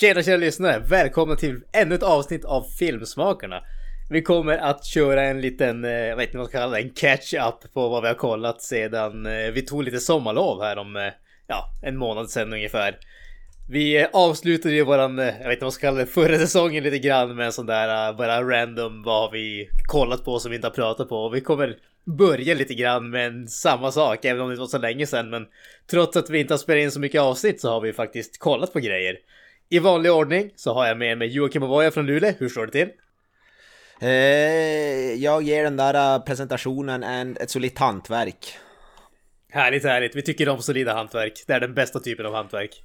Tjena kära lyssnare! Välkomna till ännu ett avsnitt av Filmsmakarna. Vi kommer att köra en liten, eh, jag vet inte vad man ska kalla det, en catch-up på vad vi har kollat sedan eh, vi tog lite sommarlov här om, eh, ja, en månad sedan ungefär. Vi avslutade ju våran, jag vet inte vad man ska kalla det, förra säsongen lite grann med en sån där bara random vad har vi kollat på som vi inte har pratat på. Och vi kommer börja lite grann med samma sak, även om det inte var så länge sedan. Men trots att vi inte har spelat in så mycket avsnitt så har vi faktiskt kollat på grejer. I vanlig ordning så har jag med mig Joakim Ovoja från Luleå. Hur står det till? Eh, jag ger den där uh, presentationen en, ett solitt hantverk. Härligt, härligt. Vi tycker om solida hantverk. Det är den bästa typen av hantverk.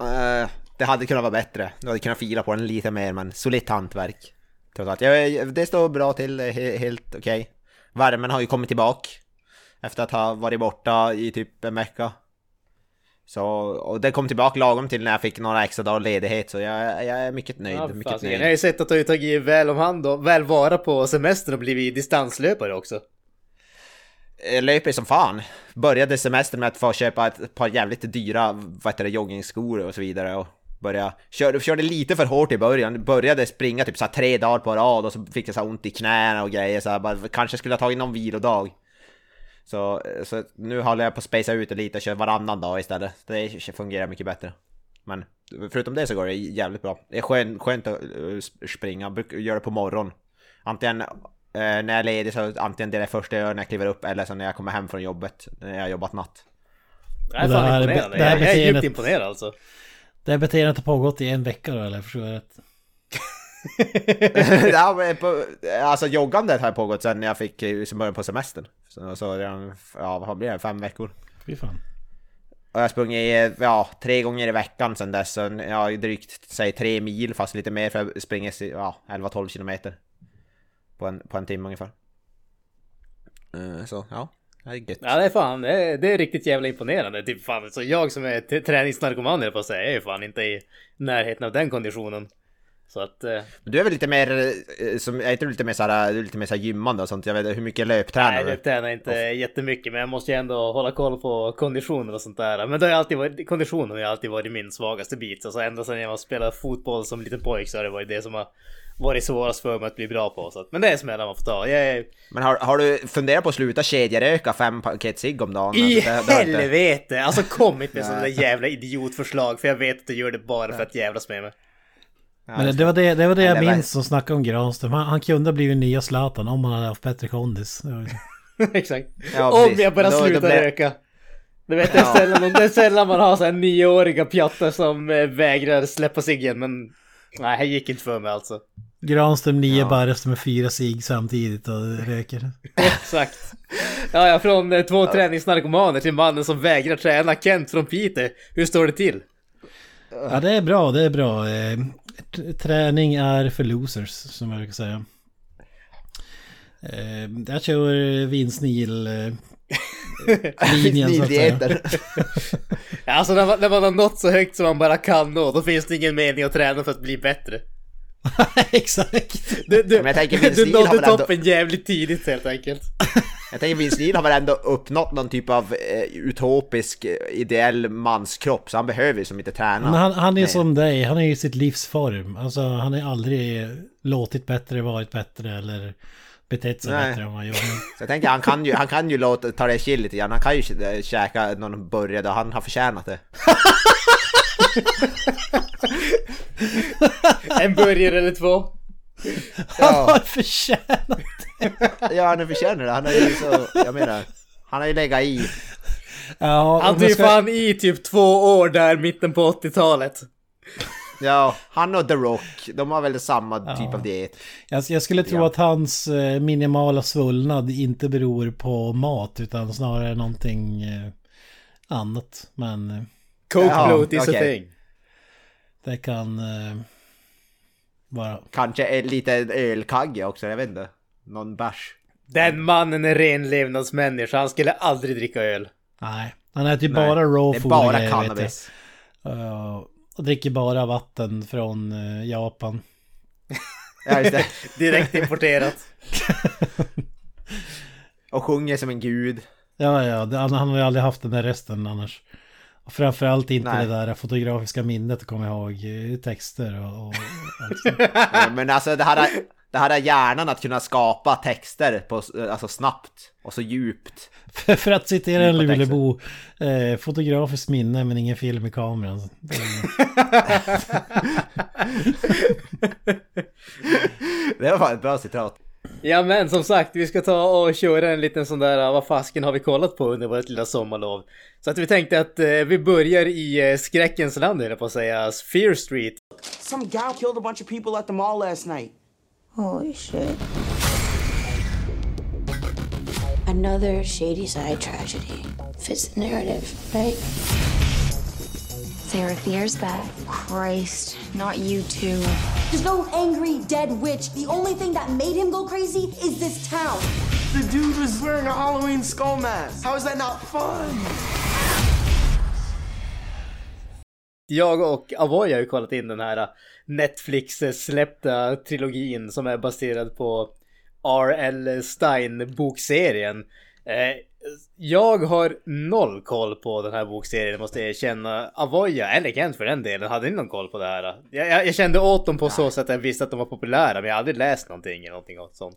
Eh, det hade kunnat vara bättre. Du hade kunnat fila på den lite mer, men solitt hantverk. Trots att jag, det står bra till, he, helt okej. Okay. Värmen har ju kommit tillbaka. Efter att ha varit borta i typ en vecka. Så, och det kom tillbaka lagom till när jag fick några extra dagar ledighet så jag, jag är mycket nöjd. Ja, mycket fast, nöjd. Jag har ju sett att du har tagit väl om hand och väl vara på semestern och blivit distanslöpare också. Jag löper som fan. Började semestern med att få köpa ett par jävligt dyra vad heter det, joggingskor och så vidare. Och börja, körde, körde lite för hårt i början. Började springa typ så tre dagar på rad och så fick jag så ont i knäna och grejer. Så här, bara, kanske skulle ha tagit någon vilodag. Så, så nu håller jag på att spacea ut det lite och kör varannan dag istället. Det fungerar mycket bättre. Men förutom det så går det jävligt bra. Det är skönt, skönt att springa, gör det på morgonen. Antingen eh, när jag är ledig så antingen det är det första jag gör när jag kliver upp eller så när jag kommer hem från jobbet när jag har jobbat natt. Jag är fan här, imponerande. det här jag, jag är djupt imponerad alltså. Det här beteendet har pågått i en vecka då eller? Förstår jag rätt? ja, men på, alltså joggandet har pågått sen jag fick eh, som början på semestern. Så, så redan, ja vad blir det, fem veckor. Fy fan. Och jag har sprungit ja, tre gånger i veckan sen dess. Så jag har drygt, säg tre mil fast lite mer för jag springer ja, 11-12 kilometer. På en, på en timme ungefär. Eh, Så ja, det är gött. Ja det är fan, det är, det är riktigt jävla imponerande. Typ fan, så jag som är träningsnarkoman på att säga, är ju fan inte i närheten av den konditionen. Så att... Eh, Du är väl lite mer, eh, som, är inte du lite mer såhär, du är lite mer såhär gymmande och sånt? Jag vet inte, hur mycket löptränar nej, du? jag tränar inte jättemycket, men jag måste ju ändå hålla koll på konditionen och sånt där. Men det har alltid varit, konditionen har alltid varit min svagaste bit. Alltså ända sedan jag spelade fotboll som liten pojk så har det varit det som har varit svårast för mig att bli bra på. Så att, men det är smällar man får ta. Jag är, Men har, har du funderat på att sluta kedjeröka fem paket cigg om dagen? I Alltså, det- det inte- helvete! Alltså kommit med sådana jävla idiotförslag för jag vet att du gör det bara för att jävlas med mig. Men det, det var det, det, var det jag minns som snackade om Granström. Han, han kunde ha blivit nya Zlatan om han hade haft bättre kondis. Exakt. Ja, Om jag bara slutar röka. Du vet, det är, Ja. sällan, det är sällan man har så här nioåriga pjattar som eh, vägrar släppa ciggen, men nej, det gick inte för mig alltså. Granström nio Ja. bar efter med fyra cigg samtidigt och röker. Exakt. Ja, ja, från eh, två träningsnarkomaner till mannen som vägrar träna, Kent från Piteå. Hur står det till? Ja det är bra, det är bra. Träning är för losers som jag brukar säga. Eh, Jag kör vinsnil eh, linjen så att säga. Alltså när man, när man har nått så högt som man bara kan nå, då finns det ingen mening att träna för att bli bättre. Exakt. Du, du, Men jag tänker, du Vince har nådde väl ändå- toppen jävligt tidigt helt enkelt. Jag tänker Vince Neil har väl ändå uppnått någon typ av eh, utopisk eh, ideell manskropp så han behöver ju som inte träna. Men han, han är Nej. som dig, han är i sitt livsform. Alltså han har aldrig låtit bättre, varit bättre eller betett sig Nej. bättre än vad han gör nu. Så jag tänker han kan ju, han kan ju låta, ta det chill lite grann. Han kan ju kä- käka någon burgare och han har förtjänat det. En burgare eller två. Han har Ja, förtjänat ja han förtjänar det. Han är ju så, jag menar, han har ju legat i. Ja, Han tog ska- fan i typ två år där mitten på 80-talet. Ja, han och The Rock, de har väl samma typ Ja. av diet. Jag, jag skulle tro Ja. att hans eh, minimala svullnad inte beror på mat utan snarare någonting eh, annat. Men eh, Coke Ja, bloat is okej. a thing. Det kan vara... Kanske en liten ölkagge också, jag vet inte. Någon bärs. Den mannen är renlevnadsmänniska, han skulle aldrig dricka öl. Nej, han äter ju bara raw Det är food bara cannabis. Eh, och dricker bara vatten från eh, Japan. Ja, just det. Direkt importerat. Och sjunger som en gud. Ja, ja, han, han har ju aldrig haft den där resten annars. Och framförallt inte Nej. det där fotografiska minnet att komma ihåg texter och, och allt. Ja, Men alltså det här, det här är hjärnan att kunna skapa texter på, alltså snabbt och så djupt. För, för att citera en. Lulebo, eh, fotografiskt minne men ingen film i kameran. Det var fan ett bra citat. Ja men som sagt, vi ska ta och köra en liten sån där, vad fasken har vi kollat på under vårt lilla sommarlov? Så att vi tänkte att eh, vi börjar i eh, skräckens land, höll jag på att säga, Fear Street. Some gal killed a bunch of people at the mall last night. Holy shit. Another shady side tragedy. Fits the narrative, right? Sarah Fear's back. Christ, not you too. There's no angry dead witch. The only thing that made him go crazy is this town. The dude was wearing a Halloween skull mask. How is that not fun? Jag och Avoy har ju kollat in den här Netflix-släppta trilogin som är baserad på R.L. Stein-bokserien. Eh, Jag har noll koll på den här bokserien måste jag erkänna. Avoya, eller Kent för den delen, hade ni någon koll på det här? Jag, jag, jag kände åt dem på så sätt att jag visste att de var populära, men jag har aldrig läst någonting eller någonting sånt.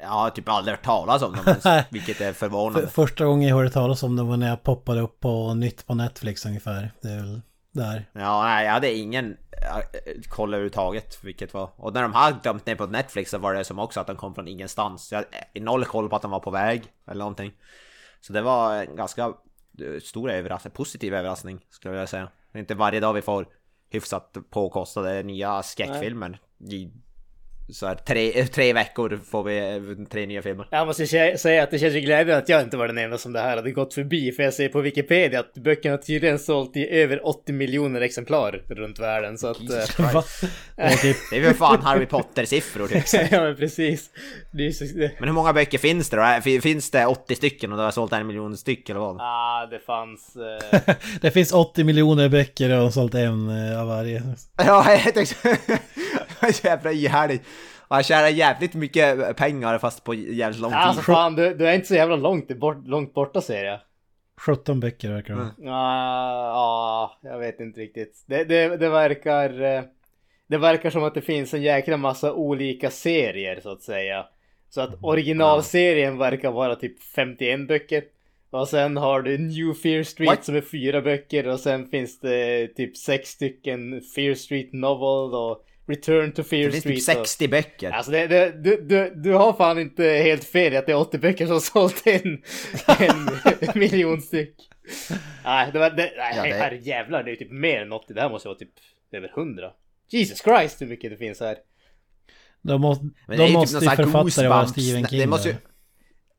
Jag har typ aldrig hört talas om dem vilket är för, förvånande. första gången jag hörde talas om det var när jag poppade upp på nytt på Netflix ungefär. Det är väl där. Ja, nej, jag hade ingen äh, koll överhuvudtaget vilket var. Och när de hade dömt ner på Netflix så var det som också att de kom från ingenstans. Jag hade noll koll på att de var på väg eller någonting. Så det var en ganska eh, stor överraskning, positiv överraskning skulle jag säga. Det är inte varje dag vi får hyfsat påkostade nya skräckfilmer. I så här, tre, tre veckor får vi eh, tre nya filmer. Jag måste säga att det känns ju glädjande att jag inte var den enda som det här hade gått förbi. För jag ser på Wikipedia att böckerna tydligen sålt i över 80 miljoner exemplar runt världen. Så att... Eh. Det typ, är väl fan Harry Potter-siffror typ. ja men precis. Så... Men hur många böcker finns det då? Äh, fin- Finns det 80 stycken och du har sålt en miljon styck eller vad? Ah, det fanns... Eh... det finns 80 miljoner böcker och sålt en av varje. Ja, jag tänkte jävla ihärdig. Och han tjänar jävligt mycket pengar fast på jävligt lång tid. Alltså fan, du, du är inte så jävla långt, bort, långt borta ser jag. 17 böcker verkar det vara. Ja, ja, jag vet inte riktigt. Det, det, det verkar... eh, Det verkar som att det finns en jäkla massa olika serier så att säga. Så att originalserien verkar vara typ 51 böcker. Och sen har du New Fear Street What? som är fyra böcker och sen finns det typ sex stycken Fear Street Novel och Return to Fear Det finns Street. typ och- 60 böcker. Alltså det, det, du, du, du har fan inte helt fel i att det är 80 böcker som sålt en, en miljon styck. Nej, det var, det, nej Ja, det- herre jävlar, det är typ mer än 80. Det här måste vara typ över 100. Jesus Christ hur mycket det finns här. De, måste, Men det de typ måste någon ju författare vara. Stephen Det King. måste ju-.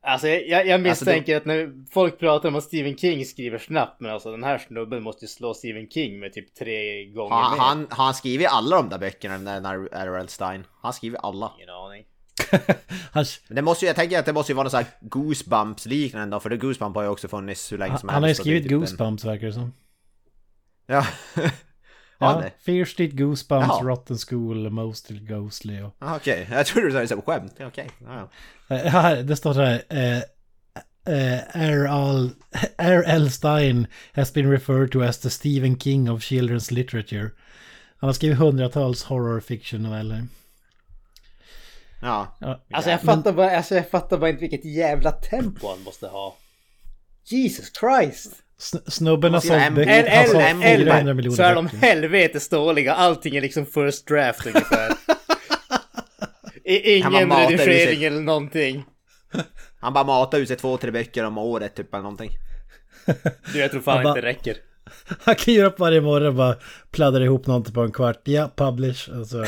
Alltså jag, jag, Alltså, misstänker att när folk pratar om att Stephen King skriver snabbt, men alltså den här snubben måste ju slå Stephen King med typ tre gånger Han, mer. han, han skrivit alla de där böckerna, den där R.L. Stein? Han skriver alla. Ingen aning. Han, Men det måste ju, jag tänker att det måste ju vara någon sån här Goosebumps liknande då, för det Goosebumps har ju också funnits hur länge som han, han har ju helst, det skrivit typ en- Goosebumps verkar det som. Ja. Ja, det? Fear Street, Goosebumps, Jaha. Rotten School, Mostly Ghostly och... Ah, Okej, jag trodde du sa det som skämt. Ja, Okej, ja, ja. Eh, Här, det står så här. Eh, eh, R.L. R.L. Stein has been referred to as the Stephen King of children's literature. Han har skrivit hundratals horror fiction noveller. ja. Ja, Alltså jag fattar bara, alltså jag fattar bara inte vilket jävla tempo han måste ha. Jesus Christ! Sn- snubben har göra sålt en- böcker. Han sålt en- 400 en, miljoner så är de helvetes dåliga. Allting är liksom first draft ungefär. Ingen redigering eller någonting. Han bara matar ut sig två, tre böcker om året typ eller någonting. Du, jag tror fan inte det räcker. Han kan göra upp varje morgon och bara pladdra ihop någonting på en kvart. Ja, publish. Och så... Jag,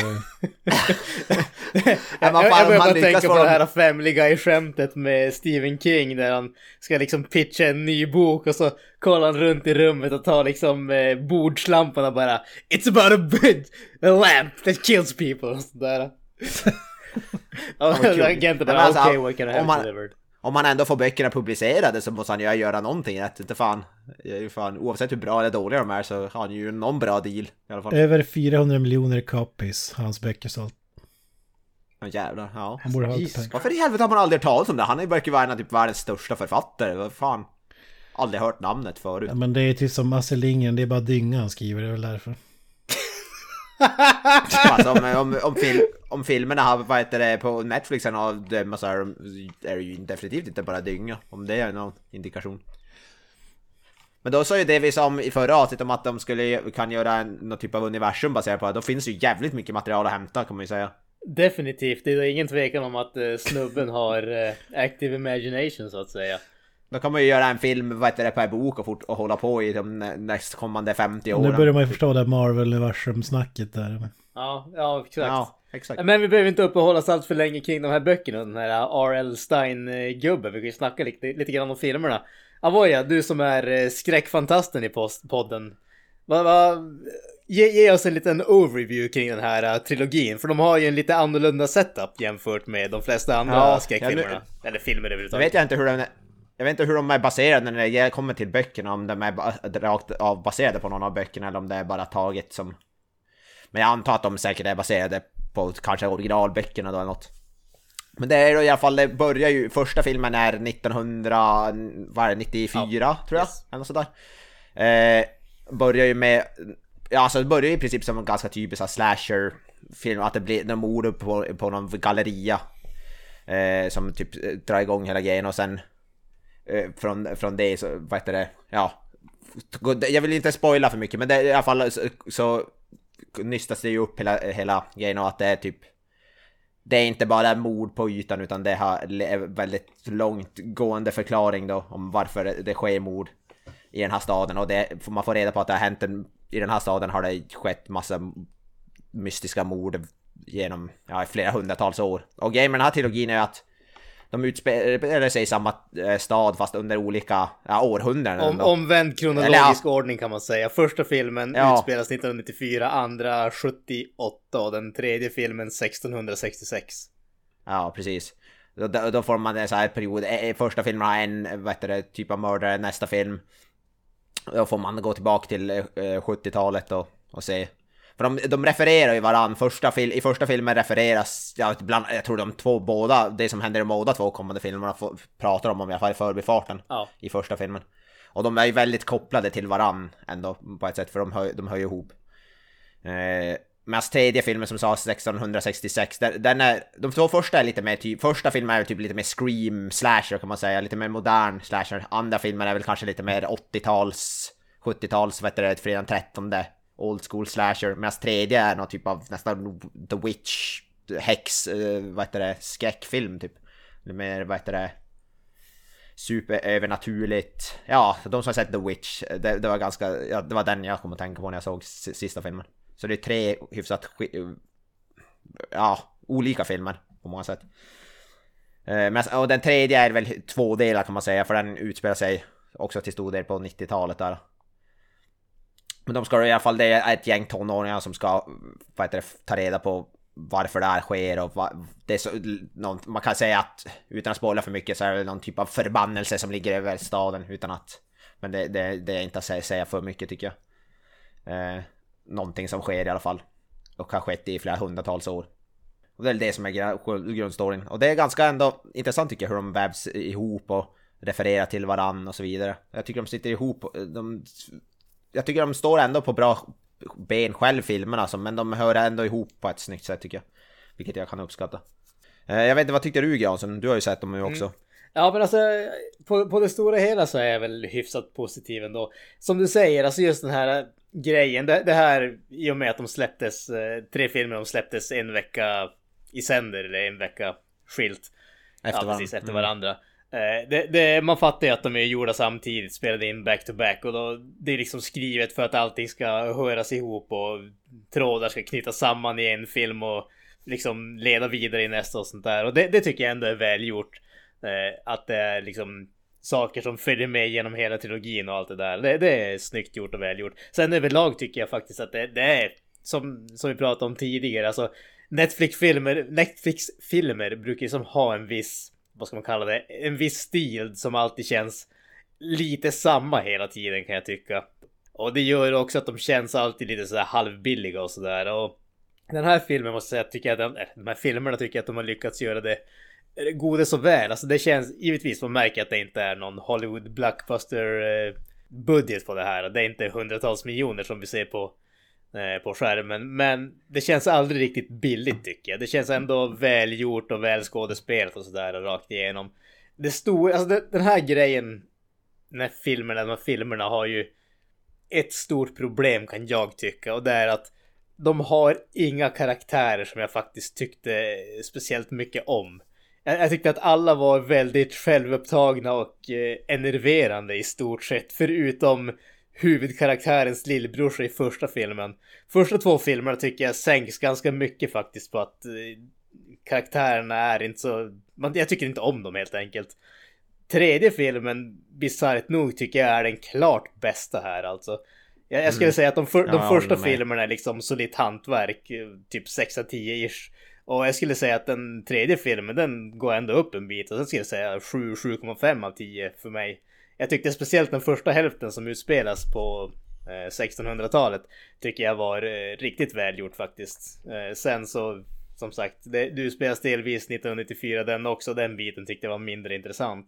jag, fan, jag börjar man bara tänka på det här Family Guy-skämtet med Stephen King där han ska liksom pitcha en ny bok och så kollar han runt i rummet och tar liksom eh, bordslampan och bara It's about a bed, a lamp that kills people och sådär. Agenten bara alltså, okej, what can I have man- delivered? Om man ändå får böckerna publicerade så måste han ju göra någonting rätt. Inte fan. Fan. Oavsett hur bra eller dåliga de är så har han ju någon bra deal i alla fall. Över 400 miljoner copies hans böcker sålt. Ja jävlar, ja. Han borde ha. Varför i helvete har man aldrig hört talas om det? Han är ju verkar vara en av typ världens största författare. Vad fan? Aldrig hört namnet förut. Ja, men det är typ som Astrid Lindgren, det är bara dynga han skriver, det är väl därför. Alltså, om, om, om, fil, om filmerna har, vad heter det, på Netflix har döma så är, de, är det ju definitivt inte bara dynga. Om det är någon indikation. Men då sa ju det vi sa om i förra avsnittet om att de skulle kan göra en, någon typ av universum baserat på det. Då finns ju jävligt mycket material att hämta kan man ju säga. Definitivt, det är ingen tvekan om att eh, snubben har eh, active imagination så att säga. Då kan man ju göra en film, vad heter det, per bok och, fort, och hålla på i de nä- nästkommande 50 åren. Nu börjar man ju förstå det Marvel-universum-snacket där. Ja, ja exakt. Ja, exakt. Men vi behöver inte uppehålla oss allt för länge kring de här böckerna. Den här R.L. Stein-gubben. Vi kan ju snacka lite, lite grann om filmerna. Avoya, du som är eh, skräckfantasten i post- podden. Va, va, ge, ge oss en liten overview kring den här eh, trilogin. För de har ju en lite annorlunda setup jämfört med de flesta andra Ja, skräckfilmerna. ja, Eller filmer Nu överhuvudtaget. vet jag inte hur de, jag vet inte hur de är baserade när det kommer till böckerna, om de är rakt av baserade på någon av böckerna eller om det är bara taget som... Men jag antar att de säkert är baserade på kanske originalböckerna då eller något. Men det är då i alla fall, det börjar ju, första filmen är 1994 tror jag, yes. eller sådär. Eh, börjar ju med, ja alltså det börjar ju i princip som en ganska typisk slasher-film, att det blir någon mord på, på någon galleria. Eh, som typ drar igång hela grejen och sen Eh, från, från det så, vad heter det, ja. Jag vill inte spoila för mycket men det, i alla fall så, så nystas det ju upp hela, hela grejen och att det är typ det är inte bara mord på ytan utan det har väldigt långtgående förklaring då om varför det- det sker mord i den här staden och det, man får reda på att det har hänt en, i den här staden har det skett massa mystiska mord genom ja, flera hundratals år. Och grejen med den här trilogin är att de utspelar sig i samma eh, stad fast under olika ja, århundraden. Om, omvänd kronologisk ja. ordning kan man säga. Första filmen Ja. utspelas 1994, andra 78 och den tredje filmen 1666. Ja, precis. Då, då då får man en så här period. Eh, Första filmen har en vad det, typ av mördare, nästa film. Då får man gå tillbaka till eh, 70-talet och, och se. För de, de refererar ju varann. Första fil, I första filmen refereras, ja, ibland, jag tror de två båda, det som händer i båda två kommande filmerna pratar de om i alla fall i förbifarten. Ja. I första filmen. Och de är ju väldigt kopplade till varann ändå på ett sätt, för de hör, de hör ju ihop. Eh, Medan tredje filmen som sa 1666, den, den är, de två första är lite mer typ, första filmen är typ lite mer scream slasher kan man säga, lite mer modern slasher. Andra filmen är väl kanske lite mer 80-tals, 70-tals, vad heter det, fredag den 13 old school slasher. Medan tredje är någon typ av nästan The Witch, häx, eh, vad heter det, skräckfilm typ. Eller mer, vad heter det, superövernaturligt. Ja, de som har sett The Witch, det, det var ganska, ja, det var den jag kom att tänka på när jag såg sista filmen. Så det är tre hyfsat, eh, ja, olika filmer på många sätt. Eh, Men, och den tredje är väl två delar kan man säga, för den utspelar sig också till stor del på 90-talet där. Men de ska i alla fall, det är ett gäng tonåringar som ska, vad heter det, ta reda på varför det här sker och vad, det är så, någon, man kan säga att utan att spoila för mycket så är det någon typ av förbannelse som ligger över staden utan att men det, det, det är inte att säga, för mycket tycker jag. Eh, någonting som sker i alla fall och har skett i flera hundratals år. Och det är det som är grundstoryn. Och det är ganska ändå intressant tycker jag hur de vävs ihop och refererar till varann och så vidare. Jag tycker de sitter ihop. De, jag tycker de står ändå på bra ben själv filmerna alltså, men de hör ändå ihop på ett snyggt sätt tycker jag. Vilket jag kan uppskatta. Eh, Jag vet inte, vad tyckte du Jansson? Du har ju sett dem nu också. Ja men alltså på, på det stora hela så är jag väl hyfsat positiv ändå. Som du säger, alltså just den här grejen. Det, det här i och med att de släpptes, eh, tre filmer de släpptes en vecka i sänder eller en vecka skilt. Efter ja, precis, efter Mm. varandra. Eh, Eh, det, det, man fattar ju att de är gjorda samtidigt, spelade in back to back och då det är liksom skrivet för att allting ska höras ihop och trådar ska knytas samman i en film och liksom leda vidare i nästa och sånt där. Och det, det tycker jag ändå är välgjort. Eh, att det är liksom saker som följer med genom hela trilogin och allt det där. Det, det är snyggt gjort och välgjort. Sen överlag tycker jag faktiskt att det, det är som, som vi pratade om tidigare, alltså Netflix-filmer Netflix -filmer brukar ju som ha en viss, vad ska man kalla det, en viss stil som alltid känns lite samma hela tiden kan jag tycka. Och det gör också att de känns alltid lite sådär halvbilliga och sådär. Och den här filmen måste jag säga, tycker jag, den, de här filmerna tycker jag att de har lyckats göra det gode så väl. Alltså det känns givetvis, man märker att det inte är någon Hollywood blockbuster eh, budget på det här. Det är inte hundratals miljoner som vi ser på Eh, på skärmen. Men det känns aldrig riktigt billigt tycker jag. Det känns ändå välgjort och välskådespelat och sådär rakt igenom. Det stora, alltså det, den här grejen. Den här filmerna, de här filmerna har ju ett stort problem kan jag tycka och det är att de har inga karaktärer som jag faktiskt tyckte speciellt mycket om. Jag, jag tyckte att alla var väldigt självupptagna och eh, enerverande i stort sett, förutom huvudkaraktärens lillbrorsa i första filmen. Första två filmerna tycker jag sänks ganska mycket faktiskt på att eh, karaktärerna är inte så... Jag tycker inte om dem helt enkelt. Tredje filmen, bisarrt nog, tycker jag är den klart bästa här alltså. Jag, jag skulle mm. säga att de, för, de ja, första filmerna är liksom solitt hantverk, eh, typ 6 av 10 ish. Och jag skulle säga att den tredje filmen, den går ändå upp en bit. Och sen skulle jag säga 7, 7,5 av 10 för mig. Jag tyckte speciellt den första hälften som utspelas på eh, 1600-talet tycker jag var eh, riktigt välgjort faktiskt. Eh, sen så, som sagt, det, du spelas delvis 1994 den också. Den biten tyckte jag var mindre intressant.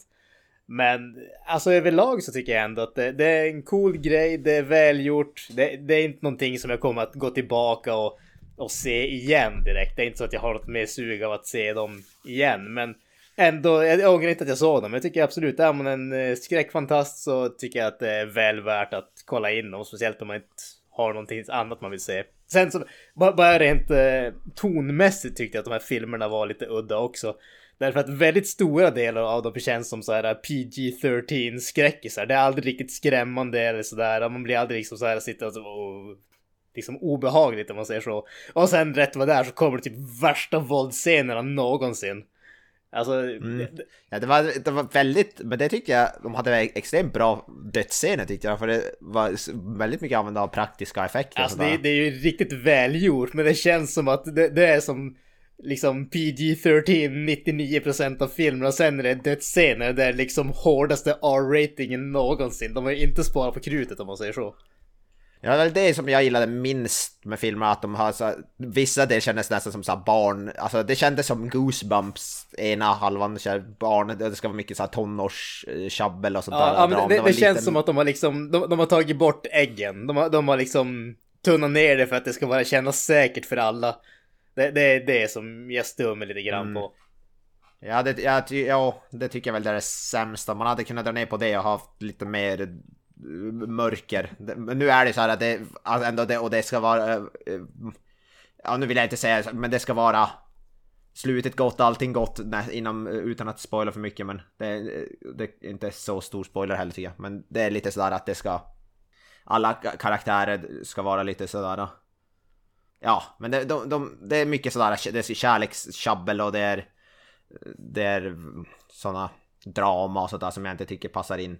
Men alltså överlag så tycker jag ändå att det, det är en cool grej, det är välgjort. Det, det, är inte någonting som jag kommer att gå tillbaka och, och se igen direkt. Det är inte så att jag har något mer sug av att se dem igen. Men ändå, jag ångrar inte att jag såg dem. Jag tycker absolut, är man en eh, skräckfantast så tycker jag att det är väl värt att kolla in dem. Speciellt om man inte har någonting annat man vill se. Sen så, bara rent eh, tonmässigt tyckte jag att de här filmerna var lite udda också. Därför att väldigt stora delar av dem känns som så här eh, PG-13 skräckisar. Det är aldrig riktigt skrämmande eller sådär. Man blir aldrig liksom så här sitta och oh, liksom obehagligt om man säger så. Och sen rätt vad det är så kommer det typ värsta våldsscenerna någonsin. Alltså... Mm. Det, ja, det, var, det var väldigt, men det tyckte jag, de hade extremt bra dödsscener tyckte jag, för det var väldigt mycket användande av praktiska effekter. Alltså det, det, är ju riktigt välgjort, men det känns som att det, det är som liksom PG-13 99% av filmerna och sen är det dödsscener där liksom hårdaste R-ratingen någonsin. De har ju inte sparat på krutet om man säger så. Ja, det är det som jag gillade minst med filmerna, att de har så, vissa det kändes nästan som så barn, alltså det kändes som Goosebumps, ena halvan, så barn, det ska vara mycket så här tonårstjabbel och sånt ja, där. Ja, men det, det, det känns som att de har liksom, de, de, har tagit bort äggen, de har, de har liksom tunnat ner det för att det ska vara kännas säkert för alla. Det, det är det som jag stör mig lite grann mm. på. Ja det, ja, ja, det tycker jag väl det är det sämsta. Man hade kunnat dra ner på det och haft lite mer mörker. Men nu är det så här att det ändå det och det ska vara... Eh, eh, ja, nu vill jag inte säga men det ska vara slutet gott, allting gott inom, eh, utan att spoila för mycket men det, det är inte så stor spoiler heller tycker jag. Men det är lite sådär att det ska... Alla karaktärer ska vara lite sådär... Ja, men det, de, de, det är mycket sådär, det är kärlekstjabbel och det är... Det är sådana drama och sådär som jag inte tycker passar in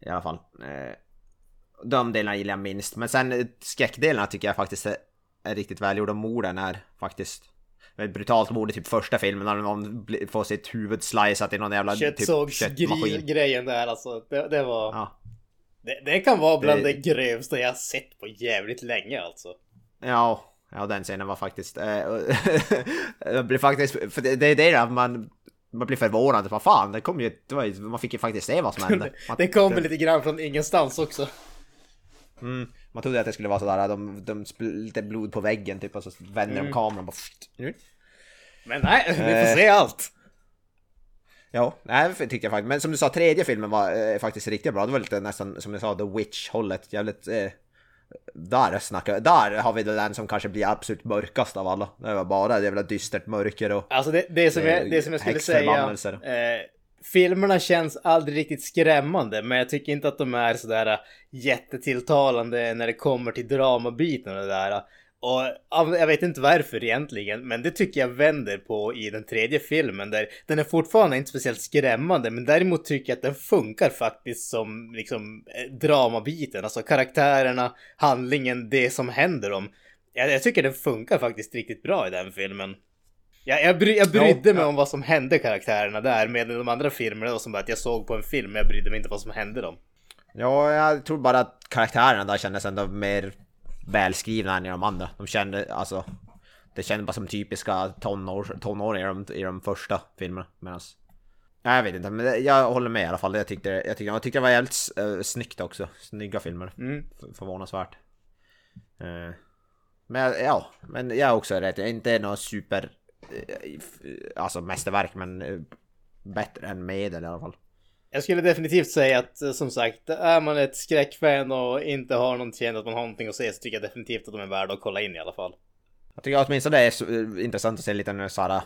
i alla fall. Eh, de delarna gillar jag minst. Men sen eh, skräckdelarna tycker jag faktiskt är, är riktigt välgjorda. Morden är faktiskt ett brutalt mord i typ första filmen när någon får sitt huvud slicat i någon jävla typ köttmaskin. grejen där alltså. Det, det var... Ja. Det, det, kan vara bland det... det grövsta jag sett på jävligt länge alltså. Ja, ja den scenen var faktiskt... Äh, det blir faktiskt... För det, det är det att man man blir förvånad. Vad fan, det kom ju, det var, man fick ju faktiskt se vad som hände. Man, det kommer lite grann från ingenstans också. Mm, man trodde att det skulle vara sådär, de, de lite blod på väggen typ och så vänder mm. de kameran bara... Mm. Men nej, vi får eh. se allt. Ja, nej, tyckte jag faktiskt. Men som du sa, tredje filmen var eh, faktiskt riktigt bra. Det var lite nästan som du sa, The Witch-hållet. Jävligt... Eh, där snackar Där har vi den som kanske blir absolut mörkast av alla. Det var bara det jävla dystert mörker och... Alltså det, det, som, jag, det som jag skulle säga... Eh, filmerna känns aldrig riktigt skrämmande, men jag tycker inte att de är sådär äh, jättetilltalande när det kommer till dramabiten och det där. Och jag vet inte varför egentligen, men det tycker jag vänder på i den tredje filmen där den är fortfarande inte speciellt skrämmande, men däremot tycker jag att den funkar faktiskt som liksom eh, dramabiten, alltså karaktärerna, handlingen, det som händer dem. Jag, jag tycker den funkar faktiskt riktigt bra i den filmen. Jag, jag, bry, jag brydde ja, mig ja. om vad som hände karaktärerna där, medan de andra filmerna var som bara att jag såg på en film, men jag brydde mig inte vad som hände dem. Ja, jag tror bara att karaktärerna där kändes ändå mer välskrivna än i de andra. De kände, alltså... Det kändes bara som typiska tonår, tonåringar i de, i de första filmerna. Medans... Nej, jag vet inte, men jag håller med i alla fall. Jag tyckte, jag tyckte, jag tyckte det var jävligt uh, snyggt också. Snygga filmer. Mm. Förvånansvärt. Uh, men ja, men jag är också rätt. Inte någon super... Uh, alltså mästerverk, men bättre än medel i alla fall. Jag skulle definitivt säga att eh, som sagt, är man ett skräckfan och inte har någonting att man har någonting att se så tycker jag definitivt att de är värda att kolla in i alla fall. Jag tycker åtminstone det är uh, intressant att se lite nu såhär...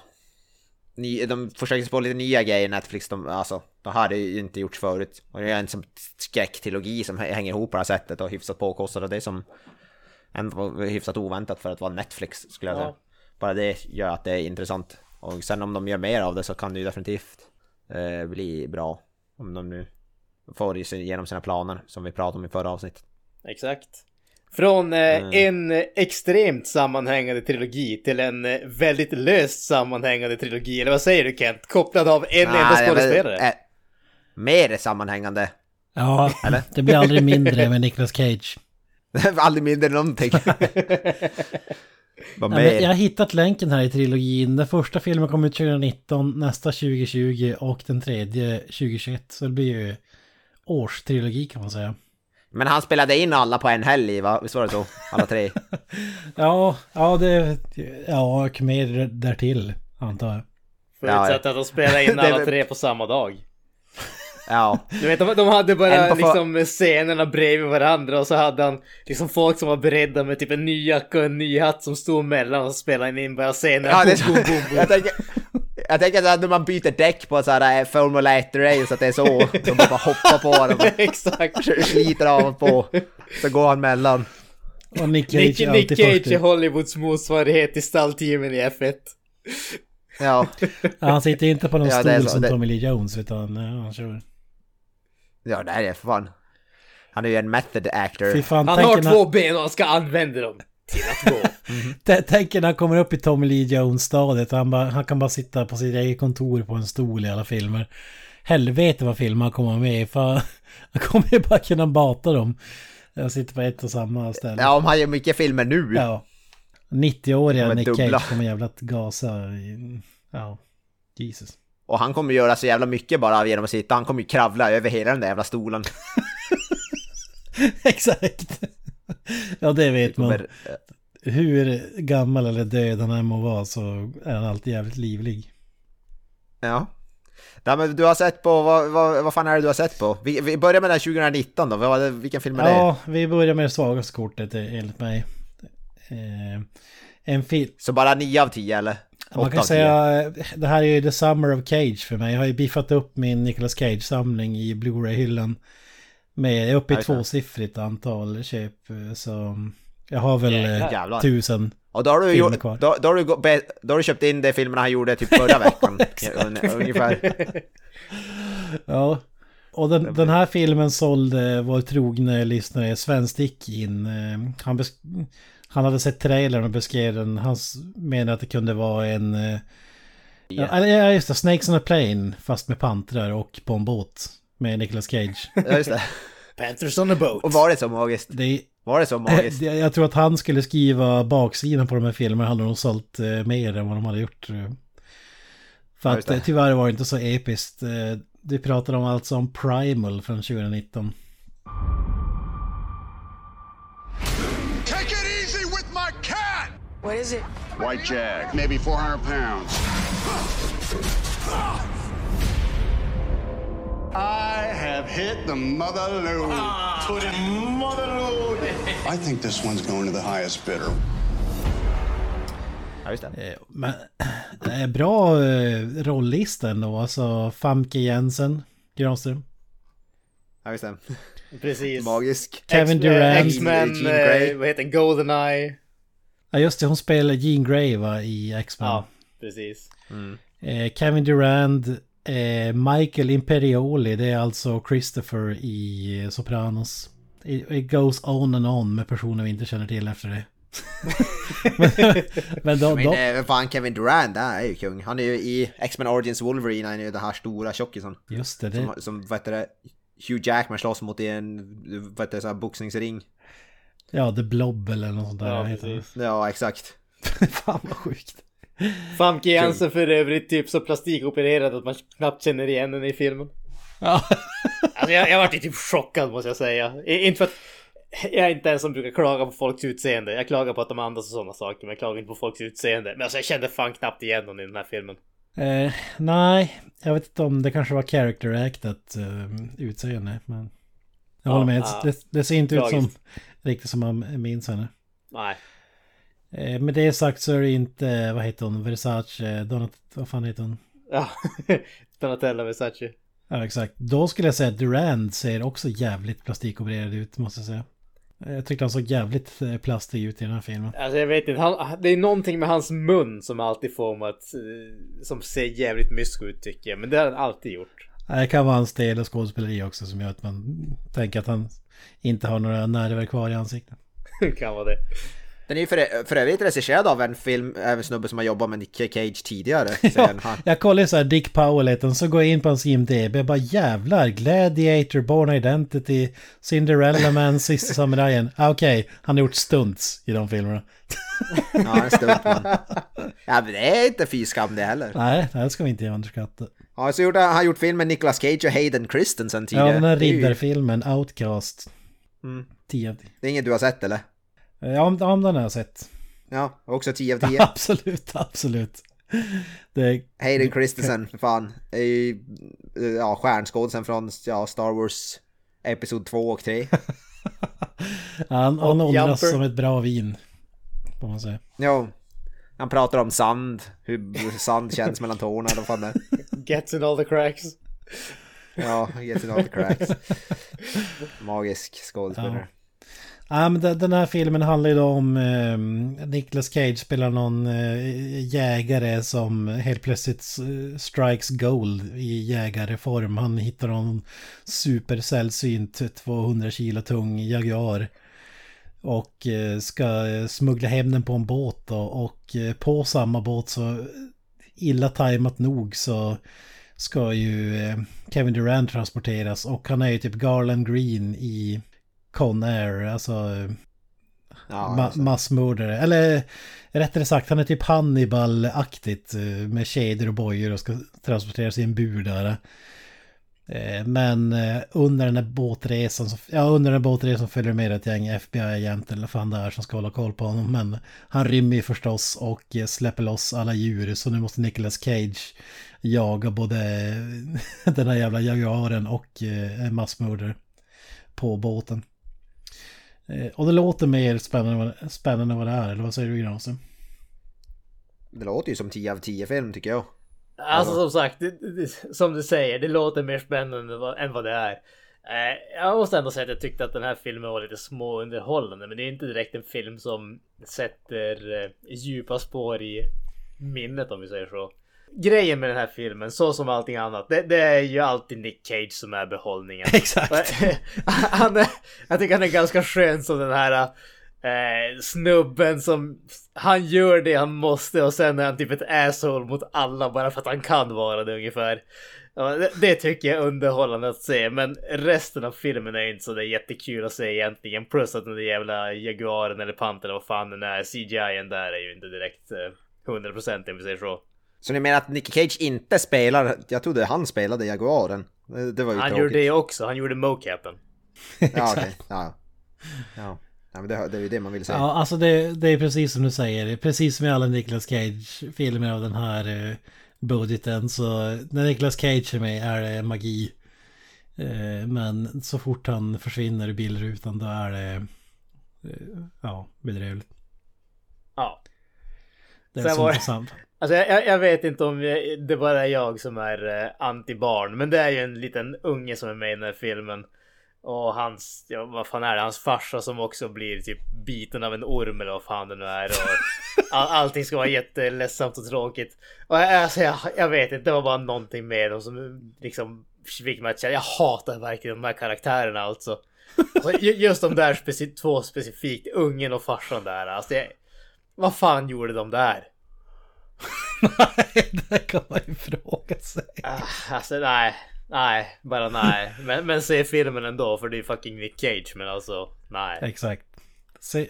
De försöker sig på lite nya grejer Netflix, de, alltså, de hade ju inte gjorts förut. Och det är en som skräcktrilogi som hänger ihop på det här sättet och hyfsat påkostat och det är som... Ändå hyfsat oväntat för att vara Netflix skulle jag säga. Ja. Bara det gör att det är intressant. Och sen om de gör mer av det så kan det ju definitivt eh, bli bra. Om de nu får igenom sina planer som vi pratade om i förra avsnittet. Exakt. Från eh, mm. en extremt sammanhängande trilogi till en eh, väldigt löst sammanhängande trilogi. Eller vad säger du Kent? Kopplad av en Nej, enda skådespelare? Äh, mer sammanhängande. Ja, Eller? det blir aldrig mindre med Nicolas Cage. aldrig mindre någonting. Ja, jag har hittat länken här i trilogin. Den första filmen kom ut 2019, nästa 2020 och den tredje 2021. Så det blir ju årstrilogi kan man säga. Men han spelade in alla på en helg va? Visst var det så? Alla tre? ja, ja det... Ja, och mer därtill antar jag. Förutsatt ja, att de spelade in alla tre på samma dag. Ja. Du vet, de, de hade bara liksom scenerna bredvid varandra och så hade han liksom folk som var beredda med typ en ny jacka och en ny hatt som stod mellan och spelade in bara scenerna. Ja, det, boom, boom, boom. jag, tänker, jag tänker att när man byter däck på såhär eh, Formula 1 race att det är så. De bara hoppar på dem. Exakt. Sliter av och på. Så går han mellan. Och Nick Cage, Nick, Nick Cage är Hollywoods motsvarighet till stallteamen i F1. Ja. Han sitter inte på någon ja, stol som Tommy Lee Jones utan ja, han kör. Ja, det är för fan. Han är ju en method actor. Fan, han har två ben och han ska använda dem till att gå. mm. Tänk när han kommer upp i Tommy Lee Jones-stadiet. Han, han kan bara sitta på sitt eget kontor på en stol i alla filmer. Helvete vad filmer han kommer med i. För han kommer ju bara kunna bata dem. Jag sitter på ett och samma ställe. Ja, om han gör mycket filmer nu. Ja. 90-åriga Nick. Cage kommer jävla att gasa. Ja, Jesus. Och han kommer göra så jävla mycket bara genom att sitta. Han kommer ju kravla över hela den där jävla stolen. Exakt. Ja, det vet man. Hur gammal eller död han än må vara så är han alltid jävligt livlig. Ja. Ja, men du har sett på, vad, vad, vad fan är det du har sett på? Vi, vi börjar med den 2019 då, vad, vilken film är det? Ja, vi börjar med det svagaste kortet enligt mig. Eh, en film. Så bara 9 av 10 eller? Man kan säga, det här är ju The Summer of Cage för mig. Jag har ju biffat upp min Nicolas Cage-samling i Blu-ray-hyllan. Med, jag är uppe i tvåsiffrigt antal köp. Så jag har väl Jävlar. tusen och då har, du gjort, då, då, har du, då har du köpt in de filmerna han gjorde typ förra veckan. ungefär. ja. Och den, den, här filmen sålde vår trogne lyssnare Sven Stick in. Eh, han, han hade sett trailern och beskrev den. Han menade att det kunde vara en... Yeah. Ja, just det. Snakes on a plane fast med pantrar och på en båt. Med Nicolas Cage. Ja, just det. Panthers on a boat. Och var det så magiskt? Det, var det så magiskt? Jag tror att han skulle skriva baksidan på de här filmerna. hade nog sålt eh, mer än vad de hade gjort. För att ja, tyvärr var det inte så episkt. Du pratade om alltså om Primal från 2019. What is it? White Jag, maybe 400 pounds. I have hit the mother load. Ah, to the mother load. I think this one's going to the highest bidder. Ja, just det. Eh, Men eh, bra eh, rollista ändå. Alltså Famke Jensen, Granström. Ja, just det. Precis. Magisk. Kevin X- Durant. X-Men, Jean Grey. eh, vad heter? Goldeneye. Ja just det, hon spelar Jean Grey va, i X-Men. Ja, precis. Eh, Kevin Durand, eh, Michael Imperioli, det är alltså Christopher i eh, Sopranos. It, it goes on and on med personer vi inte känner till efter det. men men då, Men då, eh, fan Kevin Durant, han är ju kung. Han är ju i X-Men Origins Wolverine, han är ju den här stora tjockisen. just det, det, Som, som vad heter det, Hugh Jackman slåss mot i en, vad heter det, så här boxningsring. Ja The Blob eller något sånt där. Ja, vad heter det? precis. Ja, exakt. Fan vad sjukt. Famke Jensen för övrigt typ så plastikopererad att man knappt känner igen henne i filmen. Ja. Alltså jag, jag vart ju typ chockad måste jag säga. I- Inte för att jag är inte en som brukar klaga på folks utseende. Jag klagar på att de andas och sådana saker, men jag klagar inte på folks utseende. Men alltså jag kände fan knappt igen henne i den här filmen. Eh, nej, jag vet inte om det kanske var character actat uh, utseende. Men jag håller med. ja. det, det ser inte ut som Tragiskt. riktigt som man minns henne. Nej. Eh, med det sagt så är det inte, vad heter hon, Versace, Donat, vad fan heter hon? Ja. Donatella Versace. Ja exakt. Då skulle jag säga att Durand ser också jävligt plastikopererad ut måste jag säga. Eh, Jag tyckte han såg jävligt eh, plastig ut i den här filmen. Alltså jag vet inte, han, det är någonting med hans mun som alltid får mig att... eh, Som ser jävligt mysko ut tycker jag. Men det har han alltid gjort. Det kan vara hans del och skådespeleri också som gör att man tänker att han inte har några nerver kvar i ansiktet. kan vara det. Den är ju för, för övrigt regisserad av en film, även snubbe som har jobbat med Nick Cage tidigare. Ja, jag kollar så här Dick Powell så går jag in på hans IMDB och bara jävlar, Gladiator, Born Identity, Cinderella Man, Sista Samurajen. Ah, Okej, han har gjort stunts i de filmerna. Ja, en stuntman. Ja, men det är inte fy skam det heller. Nej, det här ska vi inte underskatta. Ja, så gjorde, han har gjort film med Nicolas Cage och Hayden Christensen tidigare. Ja, den här är ju- riddarfilmen, Outcast. Mm. 10 av 10. Det är inget du har sett eller? Ja, om, om den har jag sett. Ja, också 10 av 10. absolut, absolut. Det, Hayden Christensen, fan. Är ju, ja, stjärnskådisen från ja, Star Wars Episod 2 och 3. han, han åldras som ett bra vin. Får man säga. Jo. Han pratar om sand, hur sand känns mellan tårna eller fan det. Gets in all the cracks. Ja, get in all the cracks. Magisk skådespelare. Ja, men den här filmen handlar ju om eh, Nicolas Cage spelar någon eh, jägare som helt plötsligt eh, strikes gold i jägarreform. Han hittar någon supersällsynt 200 kilo tung Jaguar. Och eh, ska eh, smuggla hem den på en båt då. Och eh, på samma båt så illa tajmat nog så ska ju Kevin Durant transporteras. Och han är ju typ Garland Green i Con Air, alltså Ja, ma- massmördare. Eller rättare sagt, han är typ Hannibal-aktigt med kedjor och bojor och ska transporteras i en bur där. Eh, men eh, under den här båtresan, ja under den här båtresan följer det med ett gäng FBI-agenter eller vad fan det är som ska hålla koll på honom. Men han rymmer ju förstås och eh, släpper loss alla djur så nu måste Nicolas Cage jaga både den här jävla jaguaren och en massmördare på båten. Och det låter mer spännande, spännande än vad det är, eller vad säger du Granström? Det låter ju som 10 av 10 film tycker jag. Alltså som sagt, det, det, som du säger, det låter mer spännande än vad, än vad det är. Eh, jag måste ändå säga att jag tyckte att den här filmen var lite småunderhållande, men det är inte direkt en film som sätter eh, djupa spår i minnet om vi säger så. Grejen med den här filmen, så som allting annat, det, det är ju alltid Nick Cage som är behållningen. Exakt. han är, jag tycker han är ganska skön som den här eh, snubben som han gör det han måste och sen är han typ ett asshole mot alla bara för att han kan vara det ungefär. Ja, det, det tycker jag är underhållande att se men resten av filmen är inte så det är jättekul att se egentligen. Plus att den där jävla jaguaren eller pantern eller vad fan den är, CGI-en där är ju inte direkt eh, 100% om vi säger så. Så ni menar att Nicky Cage inte spelar, jag trodde han spelade Jaguaren. Det, det var ju Han tråkigt. gjorde det också, han gjorde mocapen. Ja, okej. Ja. Ja. Ja, men det, det är ju det man vill säga. Ja, alltså det, det är precis som du säger. Precis som i alla Nicolas Cage-filmer av den här eh, budgeten. Så när Nicolas Cage är med är det magi. Eh, men så fort han försvinner i bildrutan då är det eh, ja, bedrövligt. Ja. Det är Sen så var- intressant. Alltså jag, jag- vet inte om jag, det bara är jag som är anti-barn. Men det är ju en liten unge som är med i den här filmen. Och hans, ja, vad fan är det? Hans farsa som också blir typ biten av en orm eller vad fan det nu är. Och all, allting ska vara jätteledsamt och tråkigt. Och jag, alltså, jag, jag vet inte, det var bara någonting med dem som liksom fick mig att känna, jag hatar verkligen de här karaktärerna alltså. alltså ju- just de där speci- två specifikt, ungen och farsan där. Alltså, jag, vad fan gjorde de där? Nej, det kan man ju fråga sig. Ah, Alltså nej, nej, bara nej. Men, men se filmen ändå för det är fucking Nick Cage men alltså nej. Exakt. Se,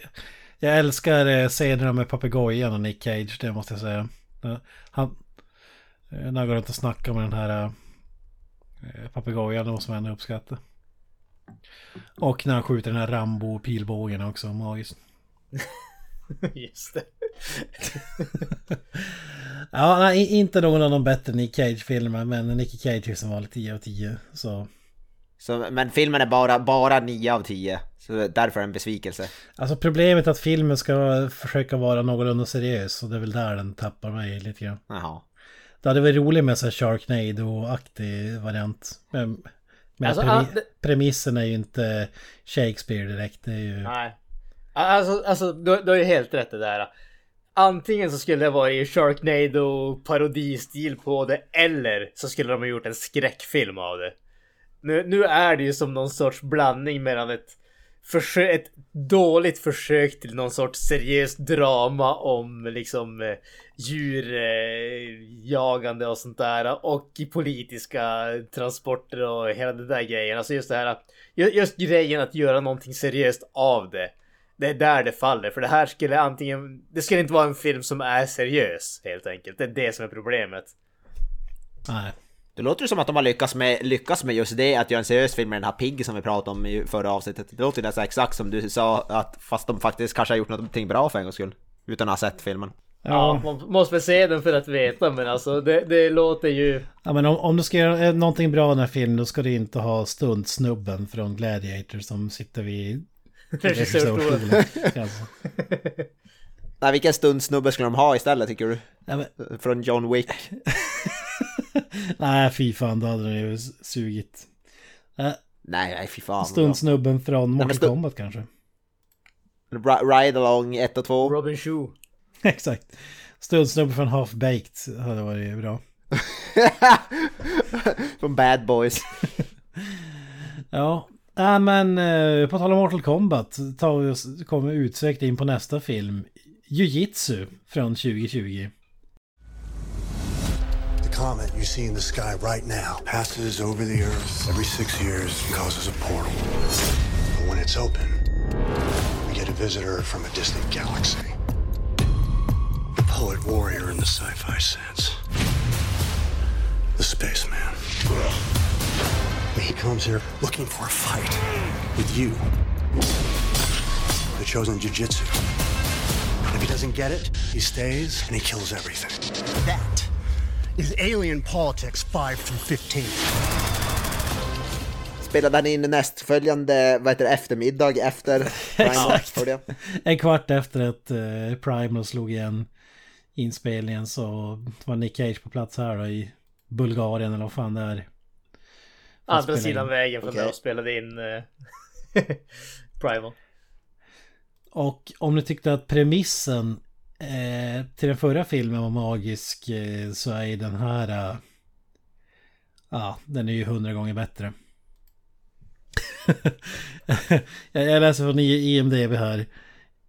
jag älskar eh, scenerna med papegojan och Nick Cage, det måste jag säga. Han, eh, när han går runt och snackar med den här eh, papegojan, det måste man ändå uppskatta. Och när han skjuter den här Rambo-pilbågen också, magiskt. Just det. Ja, nej, inte någon av de bättre Nick Cage-filmer, men Nicky Cage är som vanligt 10 av 10. Så, Så, men filmen är bara, bara 9 av 10. Så därför en besvikelse. alltså problemet är att filmen ska försöka vara någorlunda seriös, och det är väl där den tappar mig lite grann. Jaha. Det hade varit roligt med så här Sharknado-aktig variant. Men, men Alltså, pre- ah, det- premissen är ju inte Shakespeare direkt. Det är ju... Nej. Alltså, alltså du, du har ju helt rätt det där. Antingen så skulle det vara i Sharknado parodistil på det eller så skulle de ha gjort en skräckfilm av det. Nu, nu är det ju som någon sorts blandning mellan ett, försö- ett dåligt försök till någon sorts seriöst drama om liksom eh, djurjagande och sånt där och politiska transporter och hela den där grejen. Alltså just det här, just grejen att göra någonting seriöst av det. Det är där det faller, för det här skulle antingen... Det skulle inte vara en film som är seriös, helt enkelt. Det är det som är problemet. Nej. Det låter ju som att de har lyckats med, lyckats med just det, att göra en seriös film med den här Pigg som vi pratade om i förra avsnittet. Det låter ju nästan exakt som du sa, att fast de faktiskt kanske har gjort någonting bra för en gångs skull. Utan att ha sett filmen. Ja, Ja, man måste väl se den för att veta, men alltså det, det låter ju... ja men om, om du ska göra eh, någonting bra i den här filmen då ska du inte ha stuntsnubben från Gladiator som sitter vid Regissörstolen. Alltså. Nej, vilken stund snubbe skulle de ha istället tycker du? Nej, men, Från John Wick. nej, fy fan, då hade den ju sugit. Eh, Nej, nej fy fan. Stuntsnubben från Mortal stu- Kombat kanske. Ri- Ride Along 1 och 2. Robin Shue. Exakt. Stuntsnubben från Half Baked hade varit bra. Från Bad Boys. Ja, äh, men eh, på tal om Mortal Kombat tar vi oss, kommer vi utsökt in på nästa film. Jiu-Jitsu från 2020. The comet you see in the sky right now passes over the Earth every six years and causes a portal. But when it's open, we get a visitor from a distant galaxy. The poet warrior in the sci fi sense. The spaceman. He comes here looking for a fight with you. The chosen jujitsu. If he doesn't get it, he stays and he kills everything. That is Alien Politics 5 through 15. Spelade han in nästföljande, vad heter det, eftermiddag efter Primal, Exakt. En kvart efter att eh, Primal slog igen inspelningen så var Nick Cage på plats här då, i Bulgarien eller vad fan det är. Andra sidan in. vägen från Okej. där och spelade in eh, Primal. Och om ni tyckte att premissen eh, till den förra filmen var magisk eh, så är ju den här... eh, Ja, den är ju hundra gånger bättre. jag, läser från IMDB här.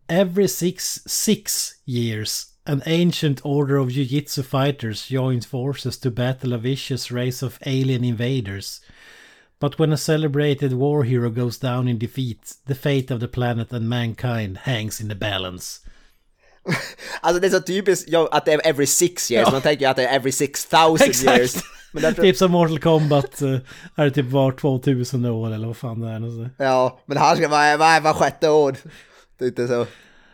Every six, six years an ancient order of jiu-jitsu fighters joins forces to battle a vicious race of alien invaders. But when a celebrated war hero goes down in defeat, the fate of the planet and mankind hangs in the balance. Alltså det är så typiskt att det är every six years, Ja. man tänker att det är every six thousand Exakt. years. Men därför, Typ som Mortal Kombat eh, är det typ var 2000 år eller vad fan det är. något så. ja, men här ska vara var, var sjätte år. Det är inte så.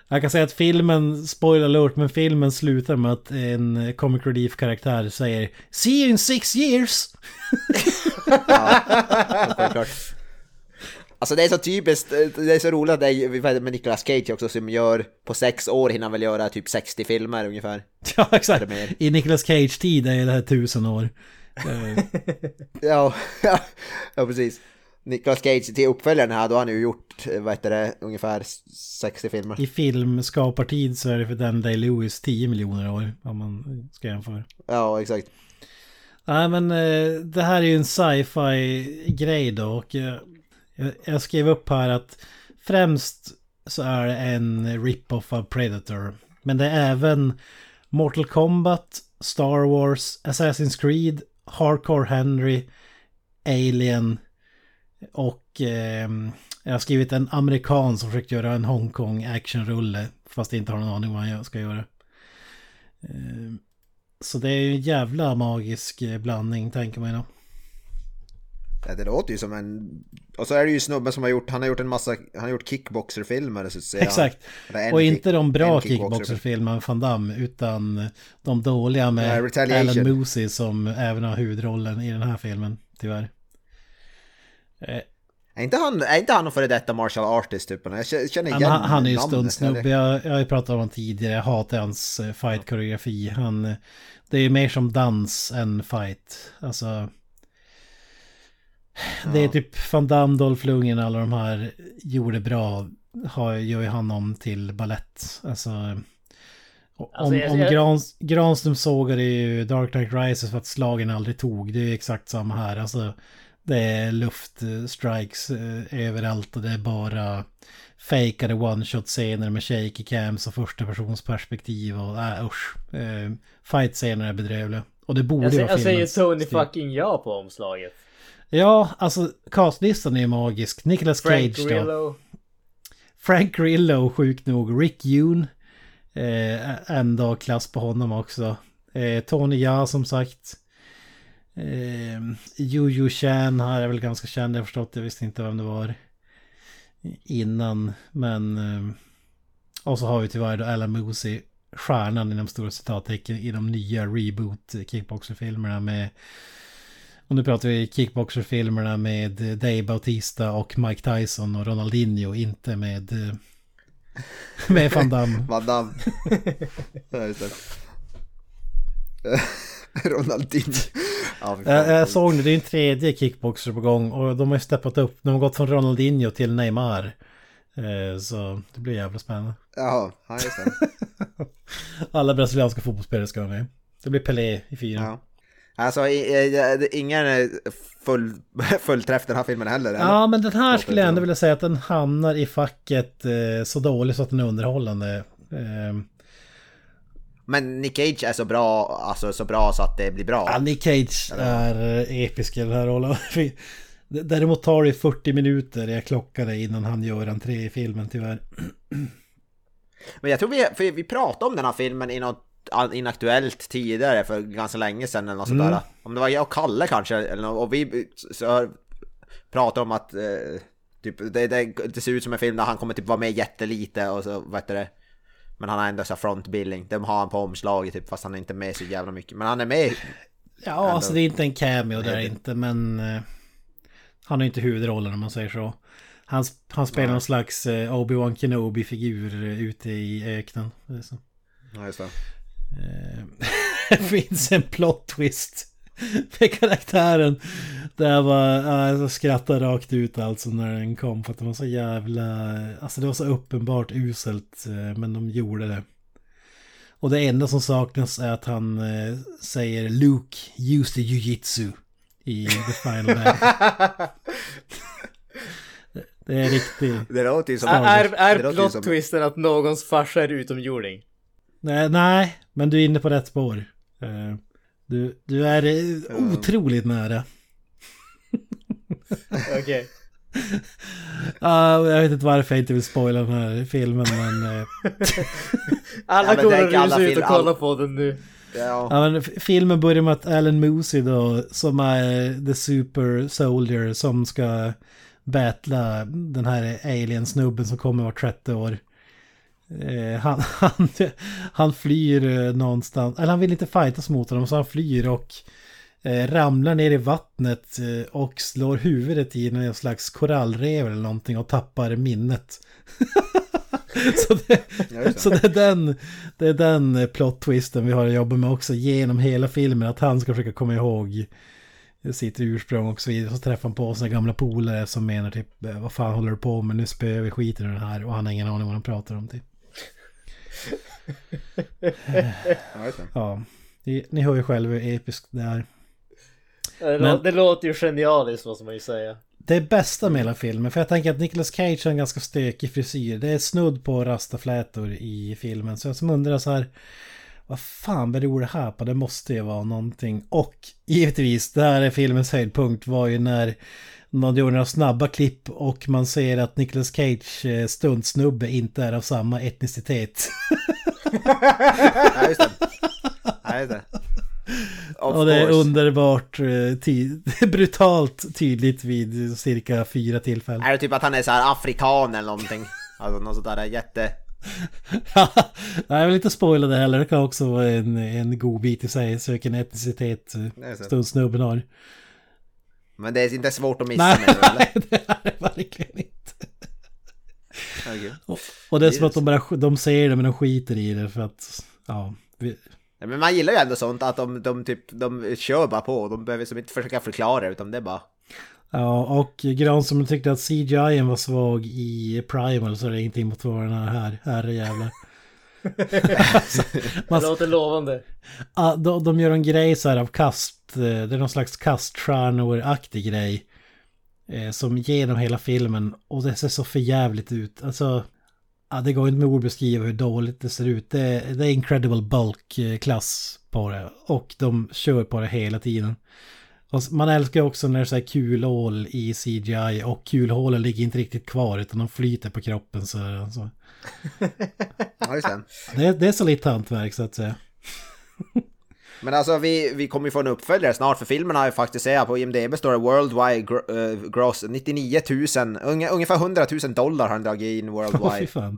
Jag kan säga att filmen, spoiler alert, men filmen slutar med att en comic relief-karaktär säger See you in six years! Ja, självklart. Alltså det är så typiskt, det är så roligt att det är med Nicolas Cage också som gör på sex år hinner han väl göra typ 60 filmer ungefär. Ja, exakt. I Nicolas Cage-tid är det här tusen år. ja, ja, ja, precis. Nicolas Cage till uppföljaren här, då har han ju gjort, vad heter det, ungefär 60 filmer. I filmskapartid så är det för den Day-Lewis 10 miljoner år, om man ska jämföra. Ja, exakt. Nej, men eh, det här är ju en sci-fi grej då och eh, jag skrev upp här att främst så är det en rip-off av Predator. Men det är även Mortal Kombat, Star Wars, Assassin's Creed, Hardcore Henry, Alien och eh, jag har skrivit en amerikan som försökt göra en Hongkong actionrulle fast inte har någon aning vad han ska göra. Eh, så det är ju en jävla magisk blandning tänker man ju då. Ja, det låter ju som en... Och så är det ju snubben som har gjort, han har gjort en massa, han har gjort kickboxerfilmer så att säga. Exakt. Och inte de bra kickboxerfilmerna med Van Damme utan de dåliga med ja, Alan Moosey som även har huvudrollen i den här filmen, tyvärr. Är inte han, är inte han någon före detta martial artist typ? Jag känner igen han, han är ju stuntsnubbe, jag, jag har ju pratat om honom tidigare, jag hatar hans eh, fight-koreografi. Han, det är ju mer som dans än fight. Alltså... Det är typ Van Damme, Dolph Lundgren, alla de här gjorde bra. Har, gör ju han om till ballett. Alltså... Om, alltså, om Grans, Granström sågade ju Dark Knight Rises för att slagen aldrig tog. Det är exakt samma här. Alltså, det är luftstrikes eh, överallt och det är bara fejkade one-shot-scener med shaky cams och första persons perspektiv och äh, usch. Eh, Fight-scener är bedrövliga. Och det borde jag, vara Jag säger Tony fucking ja på omslaget. Ja, alltså castlistan är magisk. Nicolas Cage Frank Grillo. då. Frank Grillo, sjukt nog. Rick Yoon. Eh, en dag klass på honom också. Eh, Tony Ja som sagt. Eh, Chan här är väl ganska känd, jag förstått. Jag visste inte vem det var innan. Men... Eh, och så har vi tyvärr då Alan Moosey, stjärnan inom stora citattecken i de nya reboot kickboxerfilmerna med och nu pratar vi kickboxerfilmerna med Dave Bautista och Mike Tyson och Ronaldinho, inte med... Med Van Damme. Van Damme. ja, just det. Ronaldinho. Ja, jag, jag såg nu, det är en tredje kickboxer på gång och de har ju steppat upp. De har gått från Ronaldinho till Neymar. Eh, så det blir jävla spännande. Ja, just det. Alla brasilianska fotbollsspelare ska med. Det blir Pelé i fyra. Ja. Alltså ingen full, fullträff den här filmen heller. Eller? Ja men den här skulle jag ändå vilja säga att den hamnar i facket eh, så dålig så att den är underhållande. Eh. Men Nick Cage är så bra, alltså så bra så att det blir bra. Ja, Nick Cage är eh, episk i den här rollen. Däremot tar det 40 minuter, jag klockade innan han gör entré i filmen tyvärr. Men jag tror vi, för vi pratade om den här filmen i något inaktuellt tidigare för ganska länge sedan eller något mm. sådär. Om det var jag och Kalle kanske, eller något, och vi så pratade om att eh, typ, det, det, det, ser ut som en film där han kommer typ vara med jättelite och så, vad heter det? Men han har ändå så frontbilling, de har han på omslaget typ, fast han är inte med så jävla mycket. Men han är med. Ja, ändå. alltså det är inte en cameo där inte, men eh, han har inte huvudrollen om man säger så. Han, han spelar ja. någon slags eh, Obi-Wan Kenobi-figur eh, ute i öknen. Ja, just det. det finns en plot twist med karaktären. Där jag bara jag skrattade rakt ut alltså när den kom. För att det var så jävla... Alltså det var så uppenbart uselt. Eh, men de gjorde det. Och det enda som saknas är att han eh, säger Luke, use the jujitsu i The Final Battle. det är riktigt... Det låter ju som... Är, är, är plot-twisten att någons farsa är utomjording? Nej, nej, men du är inne på rätt spår. Du, du är otroligt nära. Okej. Okay. Uh, jag vet inte varför jag inte vill spoila den här filmen men... Uh... alla ja, kommer rusa ut och kolla på den nu. Ja. ja. men filmen börjar med att Alan Moosey då, som är the super soldier som ska battla den här alien-snubben som kommer vart 30 år. Eh, han, han, han flyr eh, någonstans, eller han vill inte fightas mot honom så han flyr och eh, ramlar ner i vattnet eh, och slår huvudet i någon slags korallrev eller någonting och tappar minnet. så, det, så det, är den, det är den plot-twisten vi har att jobba med också genom hela filmen. Att han ska försöka komma ihåg sitt ursprung och så vidare. Så träffar han på sina gamla polare som menar typ eh, vad fan håller du på med? Nu spöar vi skiten i den här och han har ingen aning vad de pratar om typ. ja, ni, ni hör ju själva hur episkt det är. Det, Men- lå- det låter ju genialiskt måste man ju säga. Det bästa med hela filmen, för jag tänker att Nicolas Cage har en ganska stökig frisyr. Det är snudd på rastaflätor i filmen. Så jag som undrar så här, vad fan beror det här på? Det måste ju vara någonting. Och givetvis, det här är filmens höjdpunkt var ju när man gjorde några snabba klipp och man ser att Nicolas Cage eh, stuntsnubbe inte är av samma etnicitet. Ja, just det. Ja, just det. Of och det är course. underbart eh, ty brutalt tydligt vid cirka fyra tillfällen. Är det typ att han är så här afrikan eller någonting? Alltså något sånt där jätte... Nej, jag vill inte spoila det heller. Det kan också vara en, en god bit i sig. Så vilken etnicitet så. stundsnubben har. Men det är inte svårt att missa Nej, med det, eller? det är det verkligen inte. Och, och det är som att de bara de ser det men de skiter i det för att... Ja, vi, Ja, Men man gillar ju ändå sånt att de, de typ, de kör bara på. De behöver som inte försöka förklara utan det är bara... ja och Gran som tyckte att CGI var svag i Primal så är det ingenting mot vad den är här. Herrejävlar. Alltså, Det man, låter lovande. Ja, de, de gör en grej så här av kast, eh, det är någon slags kaststjärnor-aktig grej. Eh, som genom hela filmen, och det ser så förjävligt ut. Alltså, ja, det går inte med ord att beskriva hur dåligt det ser ut. Det, det är incredible bulk-klass på det. Och de kör på det hela tiden. Och man älskar också när det är så här kulhål i CGI och kulhålen ligger inte riktigt kvar utan de flyter på kroppen så, så. Det. Det, det är så lite hantverk så att säga. Men alltså vi, vi kommer ju få en uppföljare snart för filmen har ju faktiskt, säga på IMDB står det Worldwide eh, Gross 99 000, unge- ungefär 100 000 dollar har han dragit in worldwide.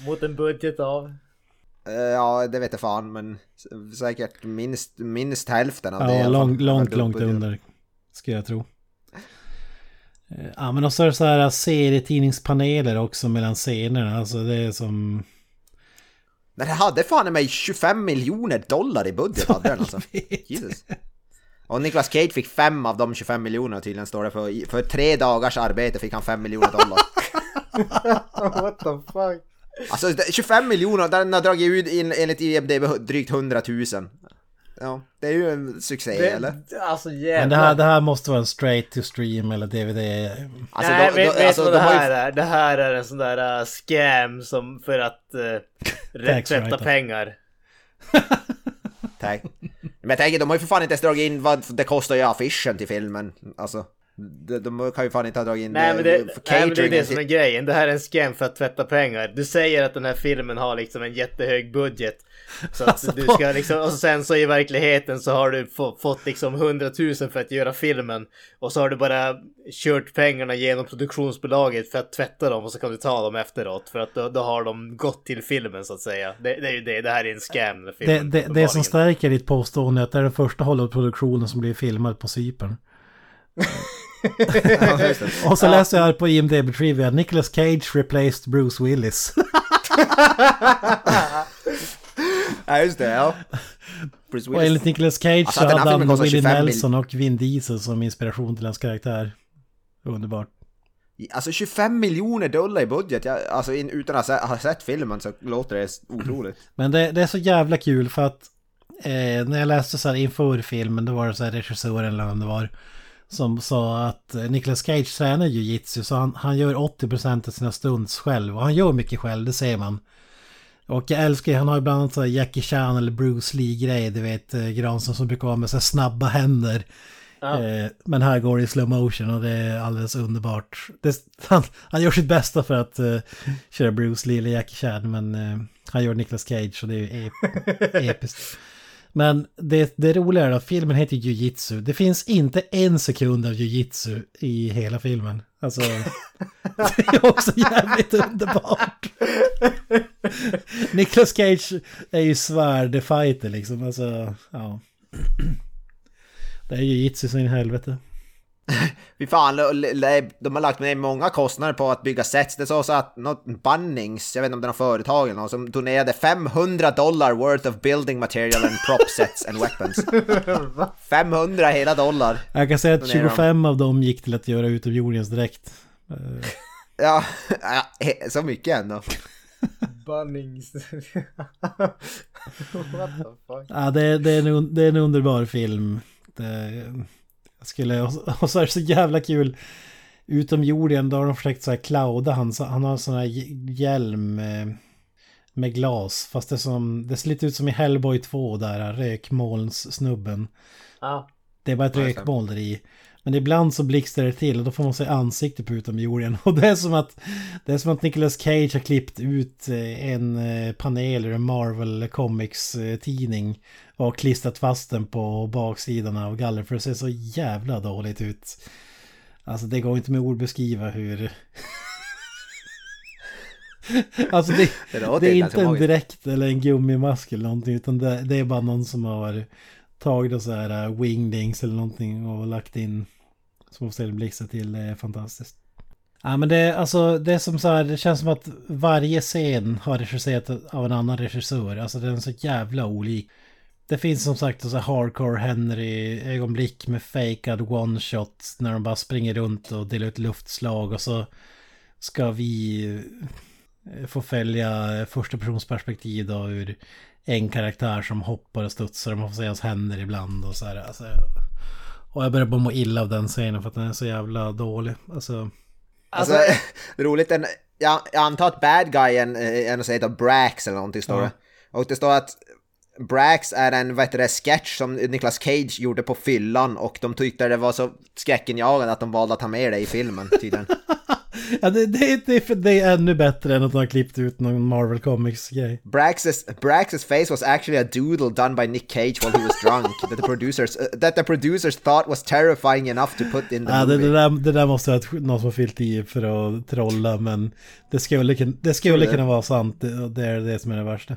Mot en budget av... Eh, ja, det vet jag fan, men säkert minst, minst hälften av det. Ja, alla fall. långt, långt, långt under. Ska jag tro. Eh, Ja, men också är det så här serietidningspaneler också mellan scenerna. Alltså det är som... Det hade fan i mig 25 miljoner dollar i budget hade den alltså. Jesus. Och Nicolas Cage fick fem av de 25 miljonerna tydligen står det för. För tre dagars arbete fick han 5 miljoner dollar. What the fuck? Alltså det- 25 miljoner, den har dragit ut in, enligt IMDB drygt 100 000. Ja, det är ju en succé Det, eller? alltså Men jävlar. det här, det här måste vara en straight to stream eller DVD. Alltså, Nej, de- vet, de- vet alltså, vad de det har ju- här är? Det här är en sån där uh, scam som för att uh, tvätta pengar. Tack. Men jag tänker, de har ju för fan inte ens dragit in vad det kostar ju affischen till filmen. Alltså, de, de kan ju fan inte ha dragit in Nej men, det, eh, nej men det är det som är grejen. Det här är en scam för att tvätta pengar. Du säger att den här filmen har liksom en jättehög budget. Så att Alltså, du ska liksom, och sen så i verkligheten så har du få, fått liksom 100 000 för att göra filmen. Och så har du bara kört pengarna genom produktionsbolaget för att tvätta dem och så kan du ta dem efteråt. För att då, då har de gått till filmen så att säga. Det, det är ju det, det här är en scam. den Det, filmen, det, det som stärker ditt påstående är att det är den första Hollywood-produktionen som blir filmad på Cypern. Och så läser jag här på IMDB Trivia, Nicolas Cage replaced Bruce Willis. Ja just det, ja. Bruce Och enligt Nicolas Cage Alltså, så hade han Willie 25 mil- Nelson och Vin Diesel som inspiration till hans karaktär. Underbart. Alltså 25 miljoner dollar i budget, jag, alltså in, utan att ha, sett filmen så låter det otroligt. Men det, det är så jävla kul för att eh, när jag läste så här inför filmen då var det så här regissören eller vem det var som sa att eh, Nicolas Cage tränar jiu-jitsu så han, han gör 80% av sina stunts själv och han gör mycket själv, det ser man. Och jag älskar han har ju bland annat så Jackie Chan eller Bruce Lee-grej, du vet eh, Granström som brukar ha med så snabba händer. Ja. Eh, men här går det i slow motion och det är alldeles underbart. Det, han, han gör sitt bästa för att eh, köra Bruce Lee eller Jackie Chan men eh, han gör Nicolas Cage och det är ju ep episkt. Men det, det roliga är att filmen heter Jiu-Jitsu. Det finns inte en sekund av Jiu-Jitsu i hela filmen. Alltså, det är också jävligt underbart. Nicolas Cage är ju svärdefighter liksom. Alltså, ja. Det är ju Jitsu så in i helvete. Fy fan, de har lagt ner många kostnader på att bygga sets. Det sa så att något Bunnings, jag vet inte om det är något företag eller något, som donerade 500 dollar worth of building material and prop sets and weapons. 500 hela dollar. Jag kan säga att 25 av dem gick till att göra utomjordingens dräkt. Ja, så mycket ändå. Bunnings. What the fuck? Ja, det, det, är en, det är en underbar film. Det, skulle, och så är det så jävla kul. Utomjordingen, då har de försökt så här clouda han. Han har en sån här hjälm med, med glas. Fast det, som, det ser lite ut som i Hellboy 2 där, rökmolnssnubben. Ja. Det är bara ett rökmoln där i. Men ibland så blixtrar det till och då får man se ansikte på utomjordingen. Och det är som att det är som att Nicolas Cage har klippt ut eh, en eh, panel ur en Marvel Comics eh, och klistrat fast den på baksidan av galler för det ser så jävla dåligt ut. Alltså det går inte med ord beskriva hur... alltså det, det, det är inte en direkt eller en gummimask eller någonting utan det, det är bara någon som har tagit så här wingdings eller någonting och lagt in som ställer blixtra till det är fantastiskt. Ja men det, alltså, det är som så här, det känns som att varje scen har regisserat av en annan regissör. Alltså den är så jävla olik. Det finns som sagt så hardcore Henry ögonblick med fejkad one shot när de bara springer runt och delar ut luftslag och så ska vi eh, få följa första persons perspektiv då ur en karaktär som hoppar och studsar och man får se hans händer ibland och så här. Alltså, och jag börjar bara må illa av den scenen för att den är så jävla dålig. Alltså... Alltså, roligt, en, jag, jag antar att bad guyen är något som heter Brax eller någonting står det. Och det står att Brax är en vad heter det, sketch som Nicolas Cage gjorde på fyllan och de tyckte det var så skräckinjagande att de valde att ta med det i filmen tydligen. ja, det, det, det, det, är ännu bättre än att de har klippt ut någon Marvel Comics-grej. Brax's, Brax's face was actually a doodle done by Nick Cage while he was drunk that the producers, uh, that the producers thought was terrifying enough to put in the ja, movie. Det, där, det där måste vara någon som har fyllt i för att trolla men det skulle, det skulle kunna vara sant. Det, det är det som är det värsta.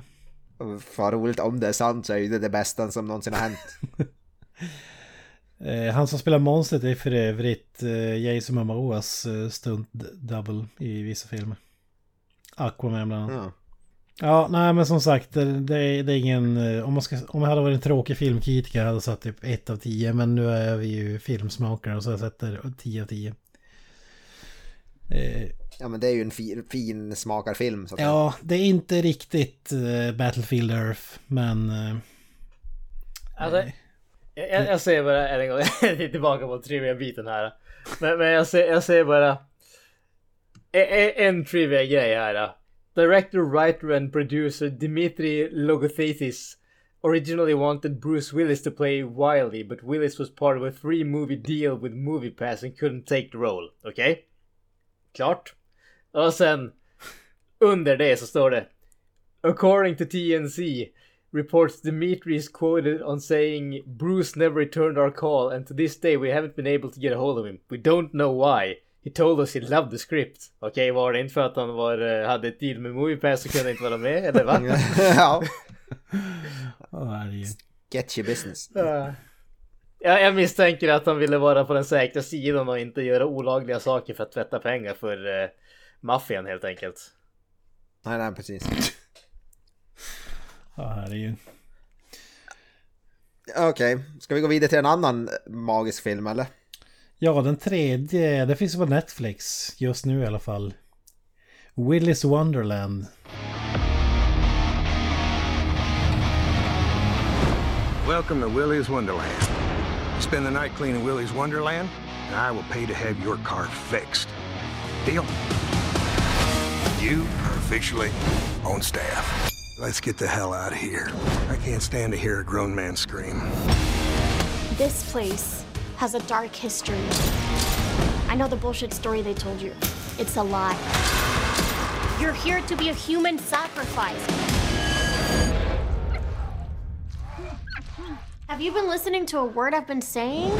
Fan roligt, om det är sant så är det det bästa som någonsin har hänt. Eh, han som spelar monstret är för övrigt eh, Jason Momoas eh, stunt double i vissa filmer. Aquaman bland annat. Ja. ja, nej men som sagt, det, är, det är ingen... Om, man ska, om jag hade varit en tråkig filmkritiker hade jag satt typ 1 av 10. Men nu är vi ju filmsmakare och så jag sätter 10 av 10. Eh, ja men det är ju en fin, fin smakarfilm. Så att ja, det är inte riktigt uh, Battlefield Earth, men... Uh, alltså, jag, jag säger bara än en gång, jag är tillbaka på trivia-biten här. Men, men jag, säger, jag säger bara... En, en trivia-grej här. Director, writer and producer Dimitri Logothetis originally wanted Bruce Willis to play Wiley, but Willis was part of a three movie deal with MoviePass and couldn't take the role. Okej? Okay? Klart. Och sen under det så står det According to TNC reports Dimitri is quoted on saying Bruce never returned our call and to this day we haven't been able to get a hold of him. We don't know why. He told us he loved the script. Okej, okay, var det inte för att han var, hade ett deal med Moviepass så kunde inte vara med, eller va? ja. oh, Sketchy business. Uh. Ja, jag misstänker att han ville vara på den säkra sidan och inte göra olagliga saker för att tvätta pengar för uh, maffian helt enkelt. Nej, nej, precis. Ja, här är ju... Okej, okay. ska vi gå vidare till en annan magisk film eller? Ja, den tredje, det finns på Netflix just nu i alla fall. Willis Wonderland. Welcome to Willy's Wonderland. Spend the night cleaning Willy's Wonderland, and I will pay to have your car fixed. Deal? You are officially on staff. Let's get the hell out of here. I can't stand to hear a grown man scream. This place has a dark history. I know the bullshit story they told you. It's a lie. You're here to be a human sacrifice. Have you been listening to a word I've been saying?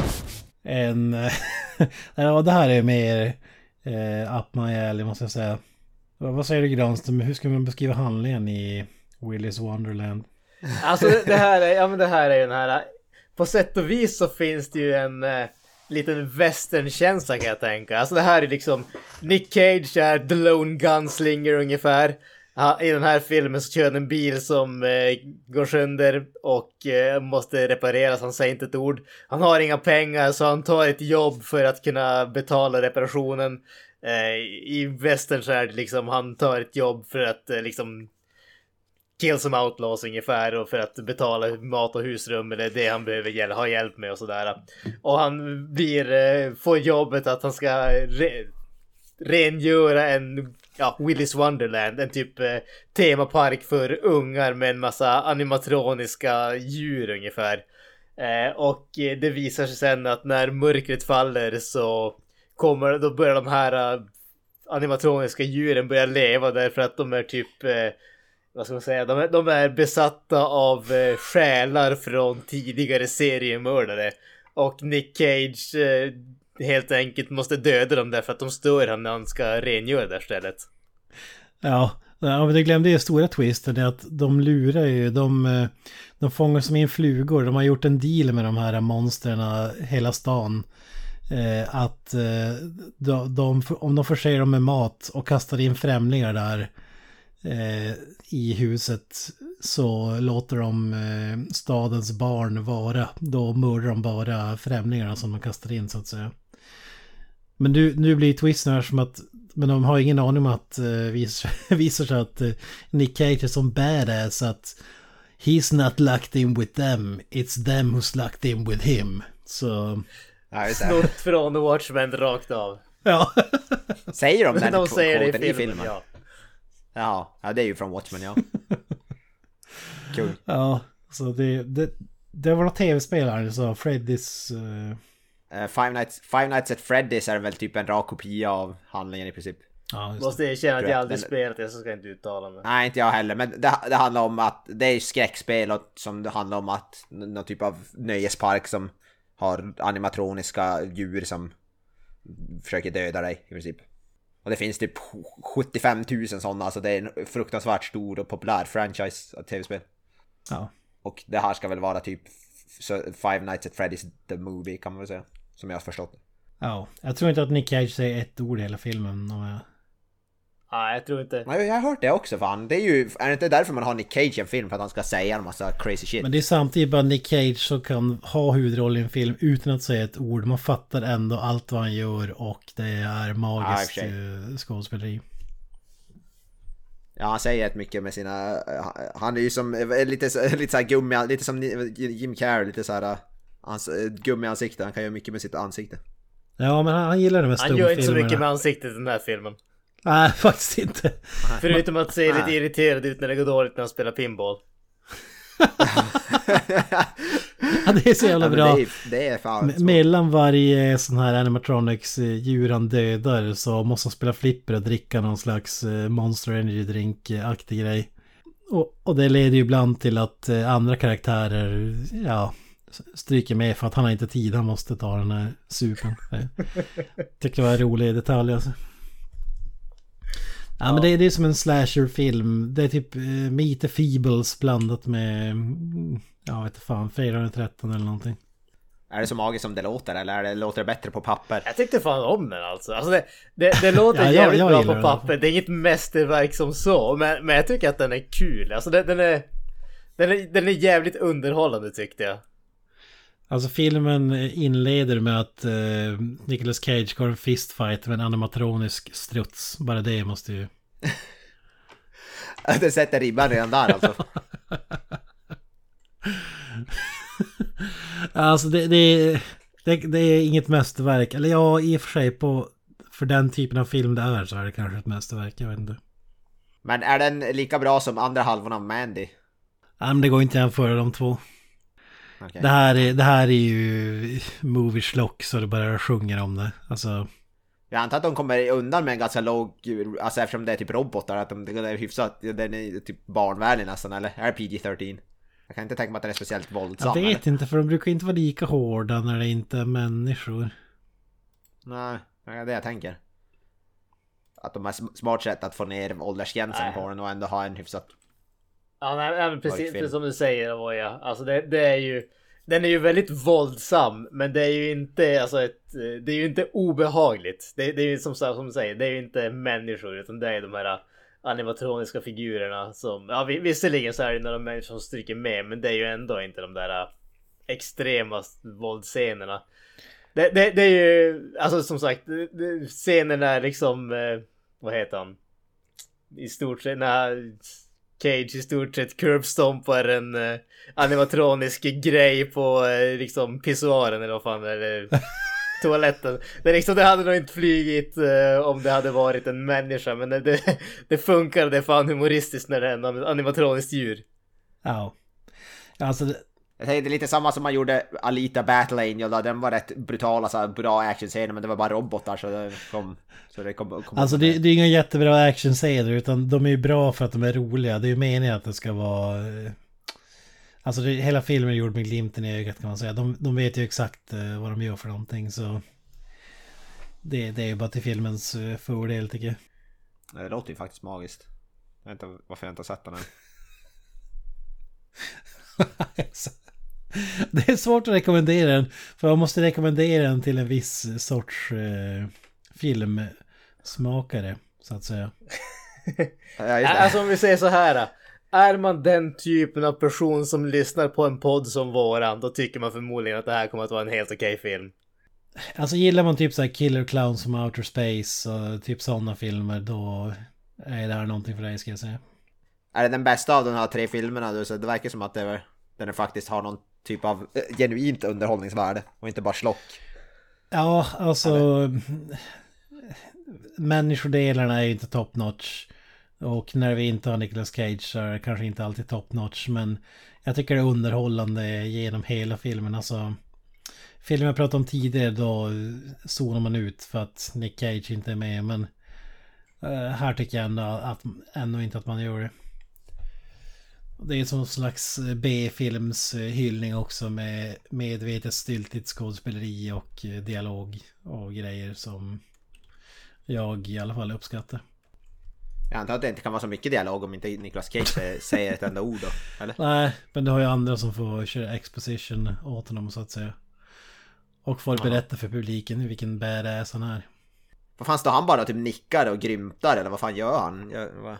En... ja, det här är mer eh, up my alley måste jag säga. Vad säger du Granström? Hur ska man beskriva handlingen i Willys Wonderland? Alltså det här är, ja men det här är ju den här på sätt och vis så finns det ju en eh, liten västernkänsla kan jag tänka. Alltså det här är liksom Nick Cage är the lone gunslinger ungefär. Ha, I den här filmen så kör han en bil som eh, går sönder och eh, måste repareras. Han säger inte ett ord. Han har inga pengar så han tar ett jobb för att kunna betala reparationen. Eh, I västern så är det liksom han tar ett jobb för att eh, liksom kill some outlaws ungefär och för att betala mat och husrum eller det han behöver hjäl ha hjälp med och sådär. Och han blir, eh, får jobbet att han ska re rengöra en ja, Willis Wonderland, en typ eh, temapark för ungar med en massa animatroniska djur ungefär. Eh, och eh, det visar sig sen att när mörkret faller så kommer, då börjar de här eh, animatroniska djuren börja leva därför att de är typ eh, vad ska man säga, de är, de är besatta av eh, själar från tidigare seriemördare. Och Nick Cage eh, helt enkelt måste döda dem därför att de stör honom när han ska rengöra det här stället. Ja, ja men det glömde ju stora twisten är att de lurar ju, de, eh, de fångar som in flugor. De har gjort en deal med de här monstren eh, hela stan. Eh, att eh, de, de, om de förser dem med mat och kastar in främlingar där eh, i huset så låter de eh, stadens barn vara. Då mördar de bara främlingarna som de kastar in så att säga. Men nu, nu blir twisten här som att men de har ingen aning om att uh, visar, visar sig att uh, Nick Cage är som badass att He's not locked in with them, it's them who's locked in with him. Så... Ja, Snott från The Watchmen rakt av. Ja. säger de den de säger det i filmen, i filmen? Ja. Ja. Ja, det är ju från Watchmen ja. Kul. Ja, så det, det, det var något tv-spel här, så Freddys... Uh... Uh, Five, Nights, Five Nights at Freddy's är väl typ en rak kopia av handlingen i princip. Ja, Måste erkänna att jag aldrig den... spelat det så ska jag inte uttala mig. Nej, inte jag heller. Men det, det handlar om att det är skräckspel och som det handlar om att någon typ av nöjespark som har animatroniska djur som försöker döda dig i princip. Och det finns typ 75 000 sådana, alltså det är en fruktansvärt stor och populär franchise av tv-spel. Ja. Och det här ska väl vara typ Five Nights at Freddy's The Movie kan man väl säga. Som jag har förstått Ja, jag tror inte att Nick Cage säger ett ord i hela filmen. Om jag... Nej, jag tror inte. Nej, jag har hört det också fan. Det är ju, är det inte därför man har Nick Cage i en film? För att han ska säga en massa crazy shit. Men det är samtidigt bara Nick Cage som kan ha huvudroll i en film utan att säga ett ord. Man fattar ändå allt vad han gör och det är magiskt ja, skådespeleri. Ja, han säger ett mycket med sina... Han är ju som lite, lite så gummi, lite som Jim Carrey, lite så här... Hans gummiansikte, han kan göra mycket med sitt ansikte. Ja, men han, han gillar det med Han gör inte så mycket med ansiktet i den här filmen. Nej, faktiskt inte. Förutom att se lite irriterad ut när det går dåligt när han spelar pinball. ja, det är så jävla bra. Det är, det är fan så. Mellan varje sån här animatronics eh, djur han dödar så måste han spela flipper och dricka någon slags eh, Monster Energy Drink-aktig grej. Och, och det leder ju ibland till att eh, andra karaktärer, ja, stryker med för att han har inte tid, han måste ta den här supen. Tycker det var en rolig detalj alltså. Ja, ja, men det, det är som en slasherfilm. Det är typ uh, Meet the Feebles blandat med... Ja, vet fan, 413 eller någonting. Är det så magiskt som det låter eller är det, låter det bättre på papper? Jag tyckte fan om den alltså. alltså det, det, det låter ja, jävligt jag, jag bra på papper. Det är inget mästerverk som så. Men, men jag tycker att den är kul. Alltså den, den, är, den, är, den är jävligt underhållande tyckte jag. Alltså filmen inleder med att eh, Nicolas Cage går en fistfight med en animatronisk struts. Bara det måste ju... det sätter ribban redan där alltså. alltså det, det, det, det, är inget mästerverk. Eller ja, i och för sig på... För den typen av film det är så är det kanske ett mästerverk. Jag vet inte. Men är den lika bra som andra halvan av Mandy? Nej men det går inte att jämföra de två. Okay. Det, här är, det här är ju movie schlock så det bara sjunger om det. Alltså... Jag antar att de kommer undan med en ganska låg, alltså eftersom det är typ robotar, att de, det är hyfsat, den är typ barnvänlig nästan, eller? Är det PG-13? Jag kan inte tänka mig att den är speciellt våldsam. Jag vet eller? inte, för de brukar inte vara lika hårda när det inte är människor. Nej, det är det jag tänker. Att de har smart sätt att få ner åldersgränsen Nej. på den och ändå ha en hyfsat Ja, nej, precis, precis som du säger Avoya. Alltså det, det är ju... Den är ju väldigt våldsam, men det är ju inte, alltså ett, det är ju inte obehagligt. Det, det är ju som, som du säger, det är ju inte människor, utan det är de här animatroniska figurerna som, ja visserligen så är det några människor som stryker med, men det är ju ändå inte de där extrema våldsscenerna. Det, det, det är ju, alltså som sagt, scenen är liksom, eh, vad heter han? I stort sett, när Cage i stort sett curbstompar en eh, animatronisk grej på eh, liksom pissoaren eller vad fan eller toaletten. Det, liksom, det hade nog inte flygit eh, om det hade varit en människa men det, det funkar, det är fan humoristiskt när det är en animatroniskt djur. Ja. Alltså det, jag tänkte lite samma som man gjorde Alita Battle Angel då, den var rätt brutal, alltså bra actionscener men det var bara robotar så det kom... Så det kom, kom alltså det, det, är inga jättebra actionscener utan de är ju bra för att de är roliga. Det är ju meningen att det ska vara... Eh, alltså det, hela filmen är gjord med glimten i ögat kan man säga. De, de vet ju exakt uh, vad de gör för någonting så... Det, det är ju bara till filmens uh, fördel tycker jag. Det låter ju faktiskt magiskt. Jag vet inte varför jag inte har sett den än. Det är svårt att rekommendera den. För man måste rekommendera den till en viss sorts eh, filmsmakare. Så att säga. alltså om vi säger så här. Är man den typen av person som lyssnar på en podd som våran, då tycker man förmodligen att det här kommer att vara en helt okej okay film. Alltså gillar man typ så här Killer Clowns from Outer Space och typ sådana filmer, då är det här någonting för dig ska jag säga. Är det den bästa av de här tre filmerna? Du, så det verkar som att det är, den faktiskt har någon typ av eh, genuint underhållningsvärde och inte bara slock. Ja, alltså... Människodelarna är ju inte top notch. Och när vi inte har Nicolas Cage så är det kanske inte alltid top notch. Men jag tycker det är underhållande genom hela filmen. Alltså... Filmen jag pratade om tidigare då zonar man ut för att Nick Cage inte är med. Men uh, här tycker jag ändå att ändå inte att man gör det. Det är som slags eh, B-filmshyllning också med medvetet styltigt skådespeleri och eh, dialog och grejer som jag i alla fall uppskattar. Jag antar att det inte kan vara så mycket dialog om inte Niklas Cage säger ett enda ord då, eller? Nej, men det har ju andra som får köra exposition åt honom så att säga. Och får berätta för publiken vilken badass han är. Vad fan står han bara typ nickar och grymtar eller vad fan gör han? Jag, vad?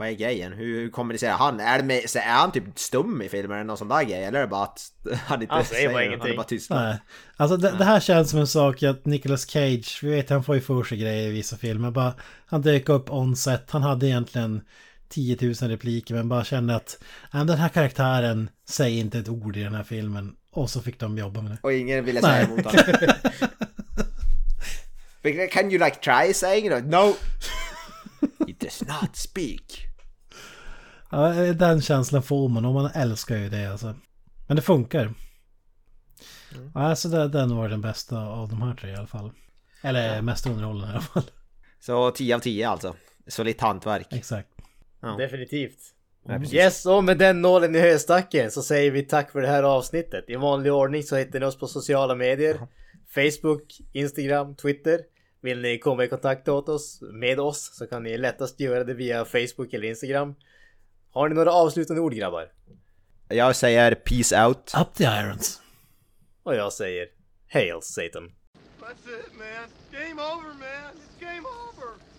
Vad är grejen? Hur kommunicerar han? Är, det med, så är han typ stum i filmen eller någon sån där grej? Eller är det bara att han inte han säger, bara ingenting. Han är bara tystnad? Nej. Alltså det, det, här känns som en sak att Nicolas Cage, vi vet han får ju för sig grejer i vissa filmer. Bara, han dök upp on set, han hade egentligen 10 000 repliker men bara kände att den här karaktären säger inte ett ord i den här filmen. Och så fick de jobba med det. Och ingen ville säga emot honom. Can you like try saying it? No! He does not speak. Ja, den känslan får man och man älskar ju det alltså. Men det funkar. Mm. Alltså den var den bästa av de här tre i alla fall. Eller ja. mest underhållande i alla fall. Så 10 av 10 alltså. Solitt hantverk. Exakt. Ja. Definitivt. Mm. Yes, och med den nålen i höstacken så säger vi tack för det här avsnittet. I vanlig ordning så hittar ni oss på sociala medier. Mm. Facebook, Instagram, Twitter. Vill ni komma i kontakt med oss, med oss så kan ni lättast göra det via Facebook eller Instagram. Har ni några avslutande ord grabbar? Jag säger peace out. Up the irons. Och jag säger Hail Satan. That's it man. Game over man. It's game over.